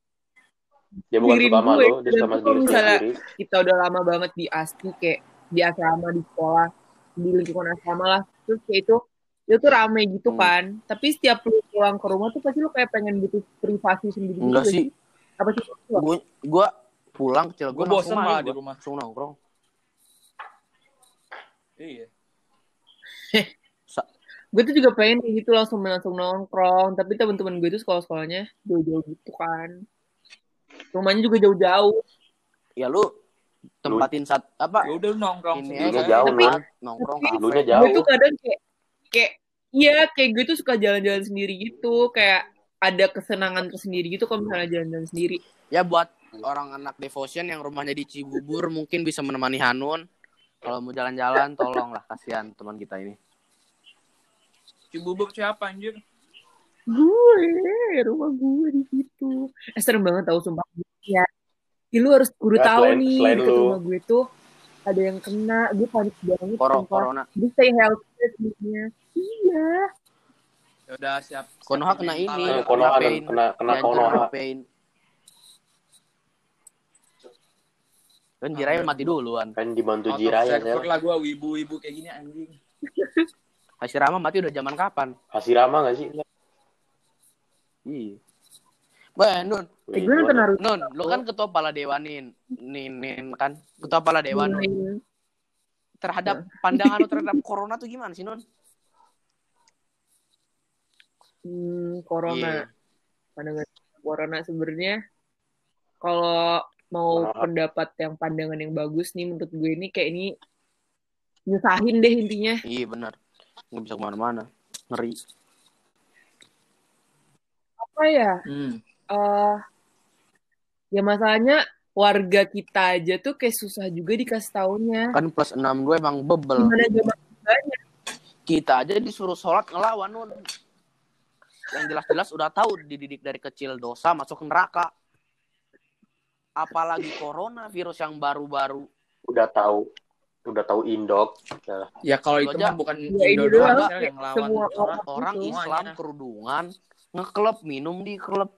Dia bukan
Diri
sama
gue,
lu, dia sama diri
misalnya-
sendiri.
kita udah lama banget di ASKI kayak di asrama di sekolah di lingkungan asrama lah terus kayak itu itu tuh rame gitu
Hmm.
kan tapi setiap lu pulang ke rumah tuh pasti lu kayak pengen butuh privasi sendiri gitu
Enggak
gak
sih.
apa sih
Gue gua pulang kecil gue
Gua bosen malah di rumah.
Langsung nongkrong.
Iya.
gue tuh juga pengen kayak gitu langsung langsung nongkrong tapi teman-teman gue tuh sekolah sekolahnya jauh-jauh gitu kan rumahnya juga jauh-jauh
Ya lu tempatin saat apa?
Ya udah lu nongkrong
Ini aja
jauh, Nun.
nongkrong
Tapi-
kafe.
Dulunya
gue
jauh.
tuh kadang kayak kayak iya kayak gue tuh suka jalan-jalan sendiri gitu kayak ada kesenangan tersendiri gitu kalau misalnya jalan-jalan sendiri
Ya buat orang anak devotion yang rumahnya di Cibubur mungkin bisa menemani Hanun. Kalau mau jalan-jalan tolonglah kasihan teman kita ini.
Cibubur siapa anjir?
gue rumah gue di situ eh serem banget tau sumpah ya Ih, lu harus kudu
Ya,
tahu
selain-
nih
selain
deket rumah gue tuh ada yang kena gue panik banget
Koro,
sumpah.
corona.
Dia stay healthy sebenarnya iya
Ya udah siap.
Konoha kena ini.
Eh, Konoha
pain.
kena kena
Diantar
Konoha.
pain. Kan Jiraya mati duluan.
Kan dibantu Jiraya Sel.
lah gue wibu-wibu kayak gini anjing.
Hashirama mati udah zaman kapan?
Hashirama gak sih?
Iya. Wah, Nun,
Eh, gue nonton Naruto.
Nun, lu kan ketua kepala dewan nih, nih, nih, kan ketua kepala dewan.
Hmm.
terhadap pandangan lu terhadap corona tuh gimana sih Nun?
Hmm, corona.
Iya.
Pandangan corona sebenarnya kalau mau
Maaf.
pendapat yang pandangan yang bagus nih menurut gue ini kayak ini nyusahin deh intinya.
Iya benar. Nggak bisa ke mana-mana. Ngeri.
Apa ya?
Hmm.
eh ya masalahnya warga kita aja tuh kayak susah juga dikasih taunya.
Kan plus 62 emang bebel.
Gimana zaman banyak.
Kita aja disuruh sholat ngelawan Nun. Yang jelas-jelas udah tahu dididik dari kecil dosa masuk neraka. Apalagi corona virus yang baru-baru.
Udah tahu. Udah tahu indok. Ya.
Ya kalau itu mah bukan
Ya,
Indo doang yang lawan
Semua
orang.
orang.
Islam
Semuanya.
kerudungan, ngeklub, minum di klub.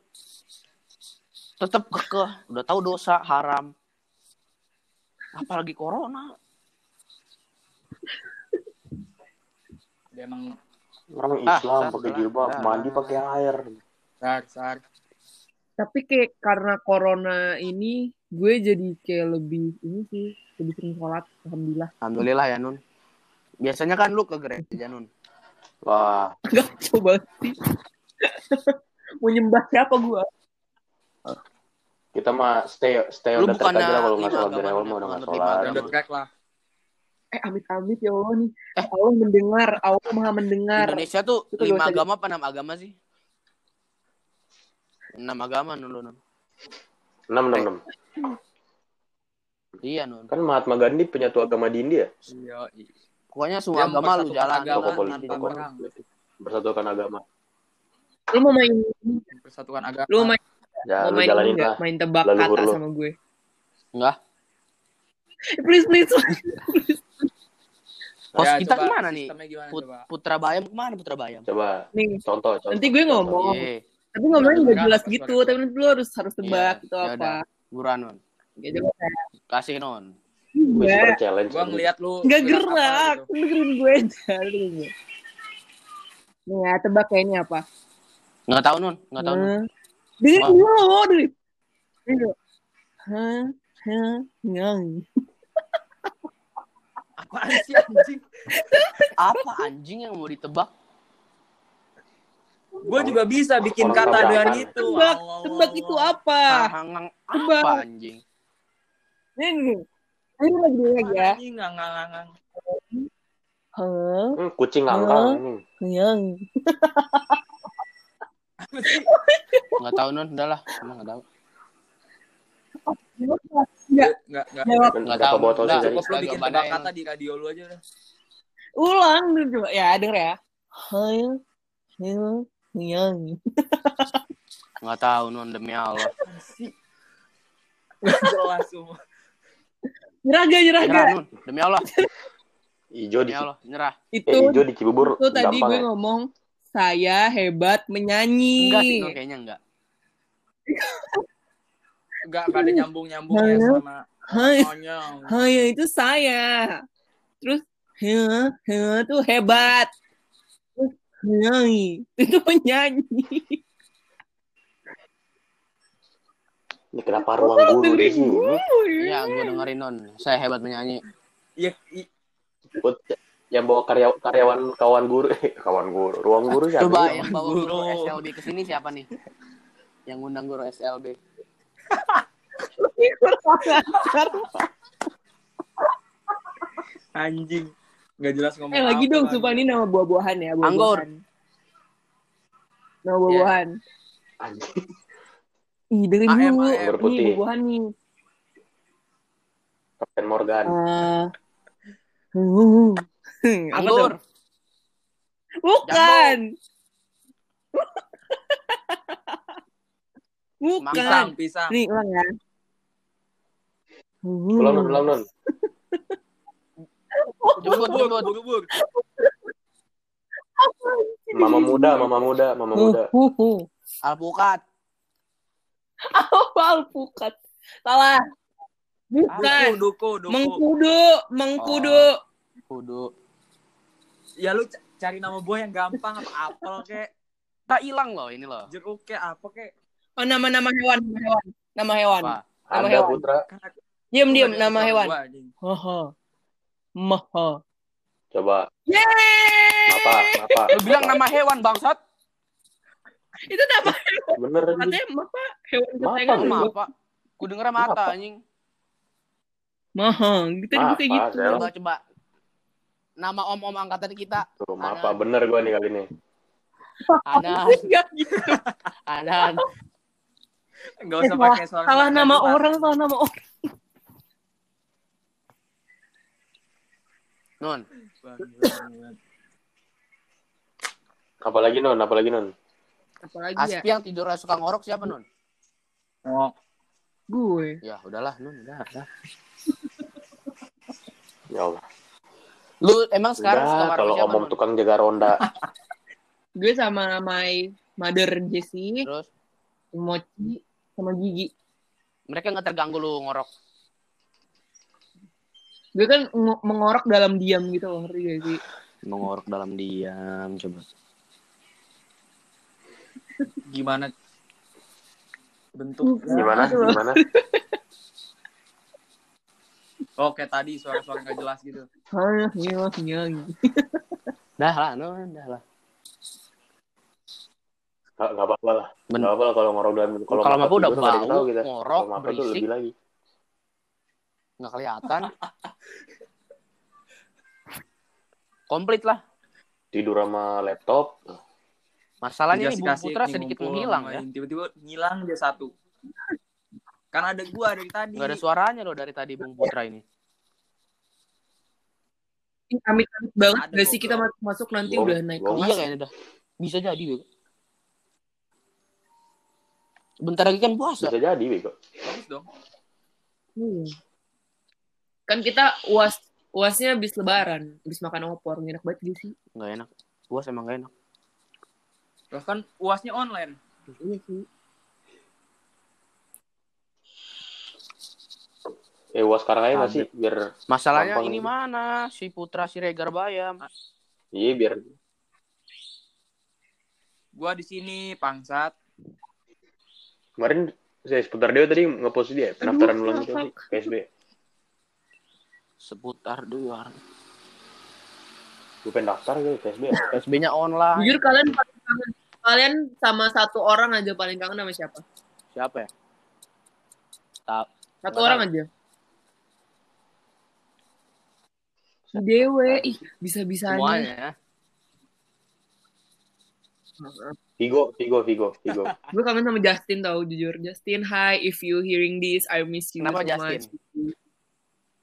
Tetap kekeh, udah tahu dosa haram. Apalagi corona.
Dia emang
Orang
Ah,
Islam pakai jilbab, mandi pakai air.
sar sar.
Tapi kayak karena corona ini gue jadi kayak lebih ini sih lebih sering sholat alhamdulillah.
Alhamdulillah ya Nun. Biasanya kan lu ke gereja Nun.
Wah,
Enggak coba sih. Mau nyembah siapa gue?
kita mah stay stay
Lu
on the track
bukannya
aja kalau nggak sholat dari awal mau udah nggak sholat.
track lah.
Eh amit-amit ya Allah nih.
Eh.
Allah mendengar, Allah maha mendengar.
Indonesia tuh
Itu
lima agama apa enam agama sih? Enam agama Nun Nun.
Enam enam enam.
Iya Nun.
Kan Mahatma Gandhi penyatu agama di India.
Iya. iya.
Pokoknya semua
Dia
agama lu jalan.
agama. Perang.
bersatukan agama.
Lu mau main
Persatukan agama.
lu mau main,
Ya,
mau
lu
main
jalanin
enggak?
lah.
Main tebak
Leluhur
kata
lu.
sama gue.
Enggak.
Eh, Please please.
Pos
Ya,
kita
coba
ke mana
nih? gimana,
Put-
coba?
Putra Bayam ke mana Putra Bayam?
Coba
Nih,
contoh, contoh.
Nanti gue
contoh.
ngomong.
Iya.
tapi ngomongnya nggak jelas gitu. Tapi nanti lu harus harus tebak
Iya,
itu
ya
apa.
Buruan Nun.
Gitu kan.
Kasih Non.
Gue super challenge.
Gua ngeliat lu
Nggak
gerak apa
gerak.
gitu.
Dengerin gue aja. Nih ya, tebak kayak ini apa?
Enggak tahu Nun, enggak tahu Nun.
Hah? Dengerin dulu, dengerin. Hah? Hah? Nyang.
Apaan sih anjing?
Apa anjing yang mau ditebak?
Gue juga bisa bikin kata dengan itu.
Tebak, tebak itu apa? Tebak.
apa anjing?
Nih, nih. Ayo lagi lagi ya.
Ngang-ngang.
Hah?
Hmm, kucing ngangkang. Hmm.
Nyang.
Apa sih?
Enggak tahu Nun, udahlah. Emang enggak tahu.
Enggak.
Enggak, enggak.
Jawab.
Dan
Nggak
berapa
tahu. Udah.
tadi?
Cukup lu bikin tebak kata di radio lu aja udah.
Ulang dulu coba. Ya, denger ya. Hah? Hah? Nyang.
Enggak tahu Nun demi Allah.
Gak jelas semua.
Nyerah gak, nyerah gak?
Demi Allah.
Ijo di
Allah, nyerah.
Itu,
eh, ijo di Cibubur
itu tadi gue
ya.
ngomong, saya hebat menyanyi.
Enggak sih kayaknya enggak.
Enggak, enggak ada nyambung-nyambungnya
Halo?
sama
Hai. Hanya itu saya. Terus, heh, heh, tuh hebat. Terus, nyanyi. Itu penyanyi.
Ini kenapa ruang guru di sini?
Iya, gue dengerin Non. Saya hebat menyanyi.
Iya,
Buat yang bawa karya, karyawan kawan guru, eh, kawan guru, ruang guru siapa?
Coba yang bawa
Guru.
guru SLB ke sini siapa nih? Yang ngundang guru SLB.
anjing. Enggak jelas ngomong
eh lagi
apa
dong,
kan.
sumpah ini nama buah-buahan ya. Buah
Anggur.
Nama buah-buahan.
Anjing.
Ih, dengerin
AM,
dulu.
AM.
Berputih.
buah-buahan nih.
Kapten Morgan.
Ah. Uh. Apa
Anggur.
Bukan. Bukan.
Pisang, pisang.
Nih, ulang ya. Uh.
Ulang non, ulang non.
Jemput, jemput.
Bur, bur.
Mama muda, mama muda, mama
Uh,
muda.
uh, uh.
Alpukat.
Alpukat? Salah. Bukan.
Duku, duku, duku.
Mengkudu, mengkudu.
Kudu.
Ya lu cari nama buah yang gampang apa apel kek,
Tak hilang loh ini loh.
jeruk kek, apa kek.
Oh, nama-nama hewan, nama hewan. Nama hewan.
Apa?
Nama
Ada
hewan.
Putra.
Diam, diam,
ada
nama hewan. Haha. Maha.
Coba.
Yeay!
Apa? Apa?
Lu bilang nama hewan bangsat?
Itu nama
Bener.
katanya apa? Hewan
Mapa,
kesayangan
apa? Ku denger mata anjing.
Maha. Gitu juga kayak
Mapa,
gitu.
Sel.
Coba coba. Nama om-om angkatan kita.
Tuh, apa? Bener gua nih kali ini.
Anan,
Enggak gitu.
Anan.
Enggak usah pakai suara.
Salah nama orang, salah nama orang.
Nun,
Apalagi non? Apalagi non?
Apalagi ya?
Aspi yang tidur suka ngorok siapa Nun?
Oh,
Gue.
Ya udahlah Nun, udah. udah.
Ya Allah.
Lu emang sekarang suka
Udah,
marah
kalau ngomong
Nun?
tukang jaga ronda.
Gue sama my mother Jessie,
Terus
Mochi, sama Gigi.
mereka nggak terganggu lu ngorok.
Gue kan ng- mengorok dalam diam gitu loh, ngerti gak sih?
Mengorok dalam diam, coba.
Gimana bentuk?
Gimana?
Gitu loh.
Gimana?
Oke tadi suara-suara nggak jelas gitu.
Iya, iya, iya.
Dah lah, Nun, dah lah.
Nggak nggak apa-apa lah. Nggak apa-apa lah kalau ngorok dalam.
Kalau
mata
mapa udah bau,
tahu kita.
ngorok,
Kalau mapa tuh
berisik.
lebih lagi.
Nggak kelihatan. Komplit lah.
Tidur sama laptop.
Masalahnya nih Bung Putra sedikit
ngumpul,
menghilang ya.
Tiba-tiba ngilang dia satu. Kan ada gua dari tadi.
Gak ada suaranya loh dari tadi Bung Putra ini.
Ini Amit-amit banget
Ada
gak sih kita masuk, masuk nanti udah naik kelas.
Iya kayaknya dah. Bisa jadi, Bego. Bentar lagi kan puasa.
Bisa jadi, Bego.
Bagus dong.
Hmm. Kan kita uas uasnya habis lebaran, habis makan opor, enak banget gitu sih.
Nggak enak. Puasa emang gak enak.
Bahkan uasnya online.
Iya sih.
Eh, was sekarang aja nggak
Ada.
sih? Biar,
Masalahnya
Gampang
ini
gitu.
mana? Si Putra si Regar Bayam.
iya biar
Gua di sini pangsat.
kemarin saya seputar dia tadi ngepost dia pendaftaran ulang itu PSB.
Seputar luar.
Gue pengen daftar gitu PSB.
PSB-nya online.
Jujur kalian kangen kalian sama satu orang aja paling kangen sama siapa?
Siapa ya? Tak.
Satu orang aja. Dewe, ih bisa-bisanya.
Semuanya ya.
Vigo, Vigo, Vigo, Vigo.
Gue kangen sama Justin tau, jujur. Justin, hi, if you hearing this, I miss you
Kenapa
so
Justin?
much.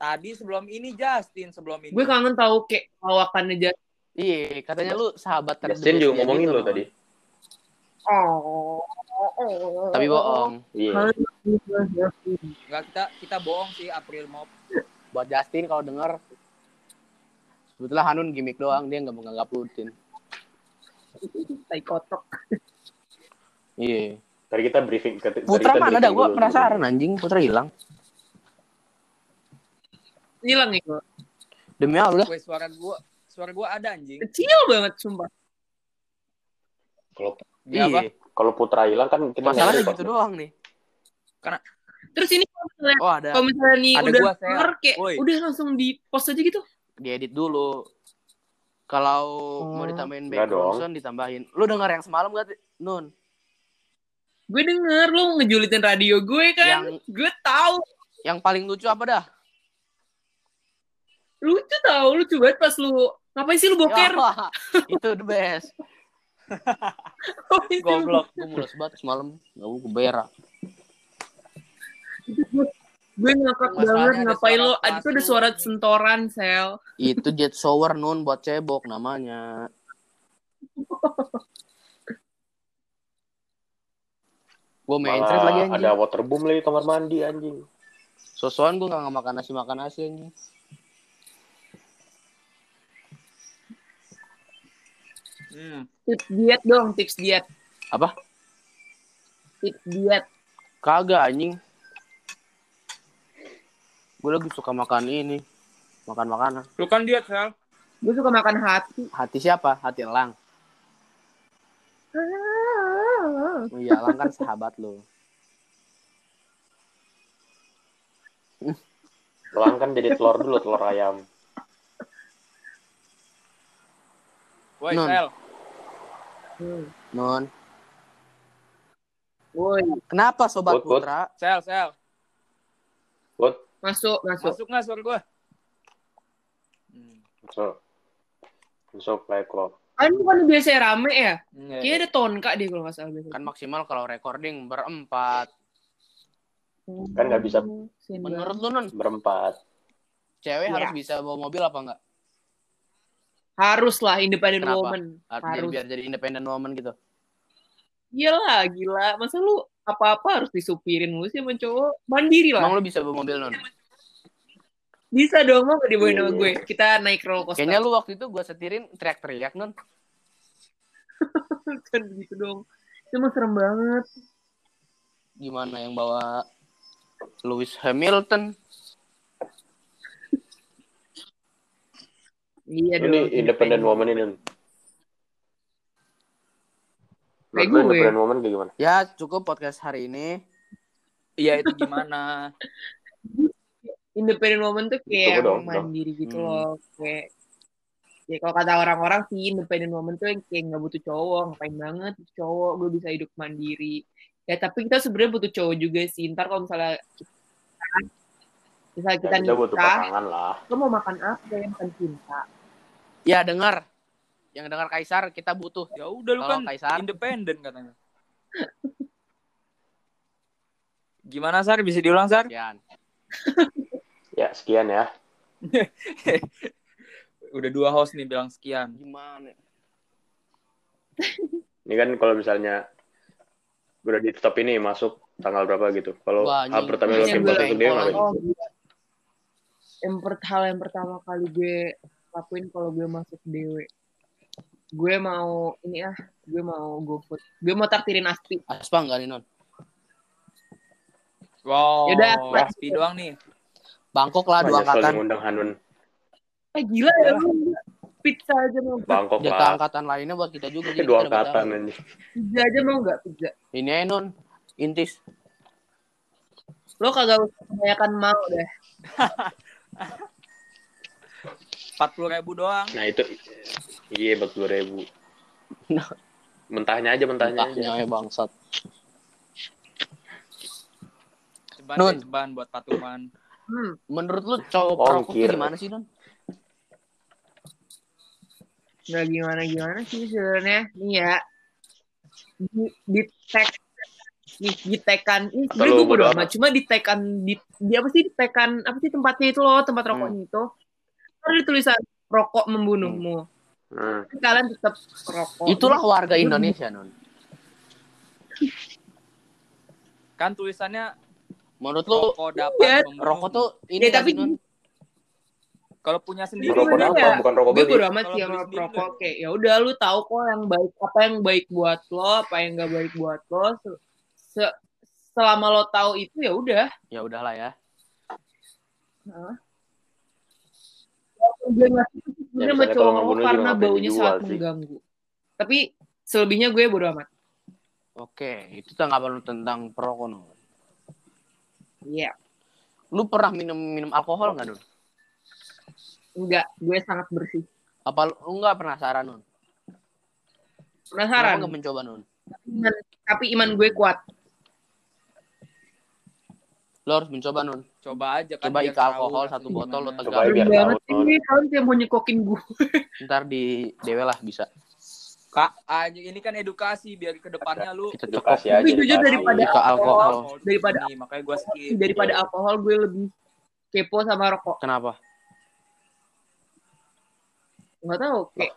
Tadi sebelum ini Justin sebelum ini.
Gue kangen tau kayak lawakannya Justin.
Iya, katanya lu sahabat terdekat
Justin juga ngomongin
gitu,
lo tadi.
Oh.
Tapi bohong.
Iya.
Enggak kita kita bohong sih April Mop.
Buat Justin kalau denger Sebetulnya Hanun gimmick doang, dia nggak mau nganggap rutin.
Tai kotok.
Iya.
Tadi kita briefing. Tadi
Putra mana? Gue
dulu.
penasaran anjing. Putra hilang.
Hilang ya gue.
Demi Allah.
Weh suara gua suara gua ada anjing.
Kecil banget, sumpah.
Kalau
Ya, apa?
Iya.
kalau Putra hilang kan kita
Masalahnya gitu doang nih.
Terus ini kalau misalnya,
Oh ada.
kalau misalnya nih
Ada
udah keluar, kayak
Woi.
udah langsung di post aja gitu.
Diedit dulu. Kalau mau
Oh.
ditambahin background sound ditambahin. Lu denger yang semalam gak Nun?
Gue denger lu ngejulitin radio gue kan.
Yang
Gue tahu.
yang paling lucu apa dah?
Lucu tau, lucu banget pas lu ngapain sih lu boker?
Ya, itu the best.
Goblok.
Gue mulus banget semalam. Gak gue berak.
Gue ngakak banget ngapain lo ada tuh ada suara sentoran sel
Itu jet shower Nun buat cebok namanya. Gue main trade lagi anjing.
ada waterboom lagi kamar mandi anjing.
Sosokan gue gak makan nasi makan nasi anjing.
Hmm.
tips diet dong tips diet
Apa?
tips diet
Kagak anjing. Gue lagi suka makan ini. Makan makanan.
Lu kan diet, Sel.
Gue suka makan hati.
Hati siapa? Hati elang. Oh Iya, elang kan sahabat lo.
Elang kan jadi telur dulu, telur ayam.
Woi,
Non.
Sel.
Hmm.
Non.
Woi,
Kenapa sobat
Put, put.
putra?
Sel, Sel.
Put,
masuk, masuk.
Masuk nggak suara gue? Hmm.
masuk. Masuk, like lo.
Kan bukan biasa rame ya?
Iya.
Kayaknya ada tonka deh kalau nggak salah.
Kan maksimal kalau recording berempat.
Kan nggak bisa.
Menurut lu non,
Berempat.
cewek
Iya.
harus bisa bawa mobil apa enggak?
Harus lah independent
Kenapa?
woman.
Harus,
Harus.
biar jadi independent woman gitu.
Iyalah, gila. Masa lu apa-apa harus disupirin lu sih sama cowok? Mandiri lah.
Emang lu bisa bawa mobil non?
Bisa dong, mau gak dibawain sama
Iya.
gue? Kita naik roller coaster.
Kayaknya lu waktu itu gua setirin teriak-teriak non.
kan gitu dong. Itu mah serem banget.
Gimana yang bawa Lewis Hamilton?
Iya dong.
Ini independent woman ini.
Kayak
Menurut lu
gue.
independent woman kayak gimana?
Ya cukup podcast hari ini.
Iya, itu gimana?
Independent woman tuh kayak
dong,
mandiri gitu
Hmm.
loh. Kayak ya kalau kata orang-orang sih independent woman tuh yang kayak nggak butuh cowok ngapain banget cowok gue bisa hidup mandiri ya tapi kita sebenarnya butuh cowok juga sih ntar kalau misalnya kita, misalnya kita
Ya, kita butuh
nikah lo mau makan apa yang makan cinta
Ya dengar. Yang dengar Kaisar kita butuh.
Ya udah lu kan
Kaisar.
independen katanya. Gimana Sar? Bisa diulang Sar?
Sekian.
Ya, sekian ya.
Udah dua host nih bilang sekian.
Gimana?
Ini kan kalau misalnya udah di top ini masuk tanggal berapa gitu. Kalau hal pertama
Yang
lo
gue
masuk dia ngapain?
yang pertama kali gue lakuin kalau gue masuk dewe gue mau ini ah gue mau GoFood gue mau taktirin Aspi
Aspa enggak nih non?
Wow.
Yaudah,
Aspi doang nih.
Bangkok lah dua angkatan.
ngundang Hanun.
eh gila ya lu pizza aja mau?
Bangkok
Jatah
lah.
angkatan lainnya buat kita juga. jadi
Dua angkatan anjing.
pizza aja mau nggak pizza
Ini aja non. Intis.
lo kagak usah kebanyakan mau deh
Empat puluh ribu doang.
Nah itu iya empat puluh ribu. Mentahnya aja, mentahnya aja.
Entahnya ya bangsat.
Ceban
Nun.
deh, ceban buat patungan.
hmm.
Menurut lu cowok perokok tuh
Ongkir.
gimana sih non?
nggak gimana gimana sih sebenarnya nih ya di, di tag nih di tekan ini gue bodo amat cuma di tekan di, di apa sih di tekan apa sih tempatnya itu loh tempat
Hmm.
rokoknya itu ada tulisan rokok membunuhmu
Hmm.
Kalian tetap rokok
Itulah warga Indonesia non.
Kan tulisannya
Menurut lu
rokok dapat membunuh.
rokok tuh ini
Ya, tapi
kalau punya sendiri
Rokok apa? Bukan rokok
gue
beli.
bodo amat
Kalau
sih sama rokok kayak ya udah lu tahu kok yang baik apa yang baik buat lo apa yang gak baik buat lo se- se- selama lo tahu itu ya udah
Ya udahlah ya.
Gue nggak suka sih sebenarnya
Ya,
sama cowok karena baunya sangat
sih.
mengganggu tapi selebihnya gue bodo amat
Oke, itu tanggapan lu tentang perokok non.
iya
Lu pernah minum minum alkohol nggak non?
enggak gue sangat bersih
Apa lu lu nggak penasaran? Kenapa
penasaran
nggak mencoba non?
Iman- tapi iman gue kuat
Lo harus mencoba non.
Coba aja kan
Coba ika alkohol
rasanya
satu botol lo.
Coba biar tahu,
sih kalian kayak mau nyekokin gue
Ntar di dewe lah bisa.
Kak, aja ini kan edukasi biar ke depannya lu
Kita
Edukasi aja.
Tapi jujur daripada
Ika alkohol.
Daripada-
Nih, makanya gua skip.
daripada alkohol gue lebih kepo sama rokok
Kenapa?
nggak tahu kayak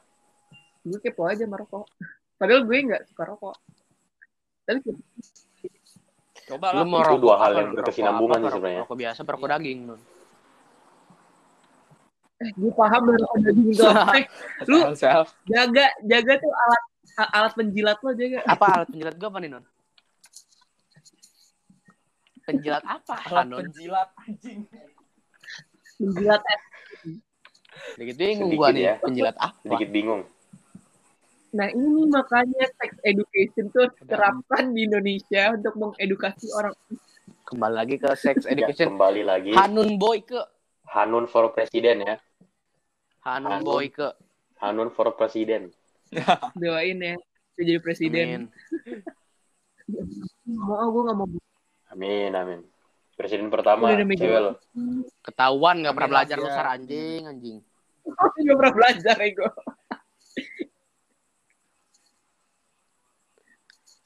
gue kepo aja sama rokok padahal gue nggak suka rokok tapi
Coba
Lu
lah.
mau
Itu
rokok
dua hal yang
Rokok
berkesinambungan sih
Rokok-
sebenarnya.
Rokok biasa, perokok daging non.
eh, gue paham dari rokok daging itu Eh, lu jaga jaga tuh alat alat penjilat lo jaga
Apa alat penjilat gue apa nih non? Penjilat apa?
Alat
non?
penjilat anjing.
Penjilat es.
Sedikit bingung gua nih,
ya.
penjilat apa?
Sedikit bingung.
Nah ini makanya sex education tuh terapkan di Indonesia untuk mengedukasi orang.
Kembali lagi ke sex
Ya,
education.
kembali lagi.
Hanun Boyke.
Hanun for Presiden ya.
Hanun
Hanun.
Boyke.
Hanun for Presiden.
Doain ya, dia jadi presiden.
Amin.
Mau, gue gak mau.
Amin, amin. Presiden pertama, cewek lo.
Ketahuan gak pernah belajar
ya.
lu sar anjing, anjing.
Gak pernah belajar ya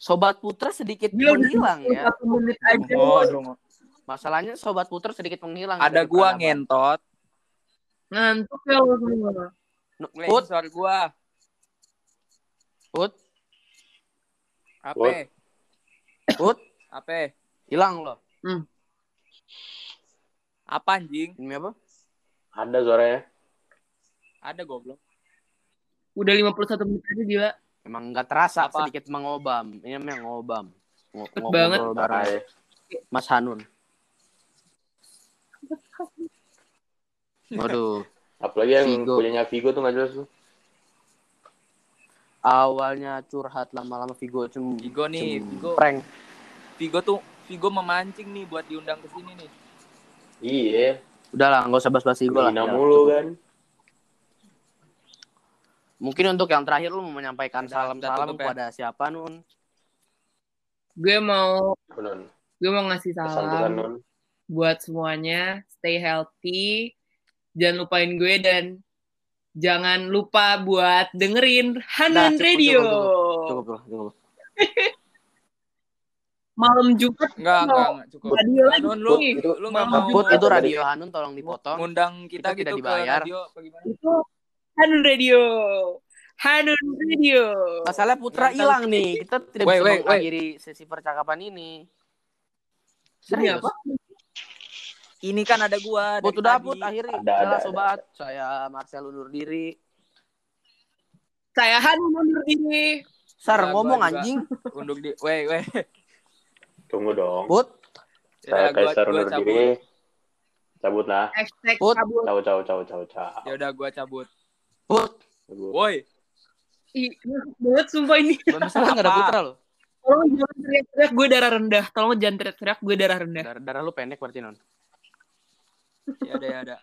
Sobat Putra sedikit
udah
menghilang ya.
satu menit aja.
Oh, dong.
Masalahnya Sobat Putra sedikit menghilang.
Ada gua
peradaban.
ngentot.
Ngantuk ya lo semua.
Put,
suara gua.
Put,
Apa?
Put,
Apa?
hilang loh.
Apa anjing?
Ini apa?
Ada suaranya.
Ada goblok.
Udah 51 menit aja gila.
Emang nggak terasa
Apa?
sedikit mengobam. Ini namanya ngobam. Ngo- ngo-
banget.
ngobrol bareng
Hai.
Mas Hanun. Waduh,
Apalagi yang
Vigo.
punyanya Vigo tuh gak jelas tuh.
awalnya curhat lama-lama Vigo cum
Vigo nih,
cum-
Vigo.
prank.
Vigo tuh Vigo memancing nih buat diundang ke sini nih.
Iya.
Udah lah, nggak usah bahas-bahas Vigo lah.
Mulu kan.
Mungkin untuk yang terakhir lu mau menyampaikan salam-salam
ya.
kepada siapa Nun?
Gue mau
Nun.
gue mau ngasih salam
Nun.
buat semuanya. Stay healthy. Jangan lupain gue dan jangan lupa buat dengerin
Nah,
Hanan
cukup,
Radio.
Cukup lah, cukup.
Malam Jumat
Enggak, enggak, enggak cukup.
radio lagi
Nun, lu,
nih.
lu
Malam Jumat.
itu radio Hanun tolong dipotong.
ngundang kita,
Kita tidak
gitu
dibayar.
radio?
Itu Hanun Radio. Hanun Radio.
Masalah Putra hilang nih. Kita tidak
Wait,
bisa
wait, wait.
mengakhiri sesi percakapan ini.
Ini
Serius.
apa?
Ini kan ada gua tadi.
Put akhiri.
Ada,
Udah
ada,
lah,
ada.
sobat. Saya Marcel undur diri.
Saya Hanun undur diri.
Sar
Udah,
ngomong
gua
anjing.
Unduk di, weh, weh.
Tunggu dong.
Put.
Saya
Yaudah, gua,
Kaisar undur
cabut.
diri. Cabut lah.
Hashtag
Put.
Ciao, ciao, ciao, ciao, ciao.
Ya udah gua cabut.
Cabut.
Woi,
Ih, banget sumpah ini.
Masalah nggak ada? Putra loh.
Tolong jangan teriak-teriak gue darah rendah. Tolong jangan teriak-teriak gue darah rendah.
Darah, darah lu pendek berarti non.
ya ada ya ada.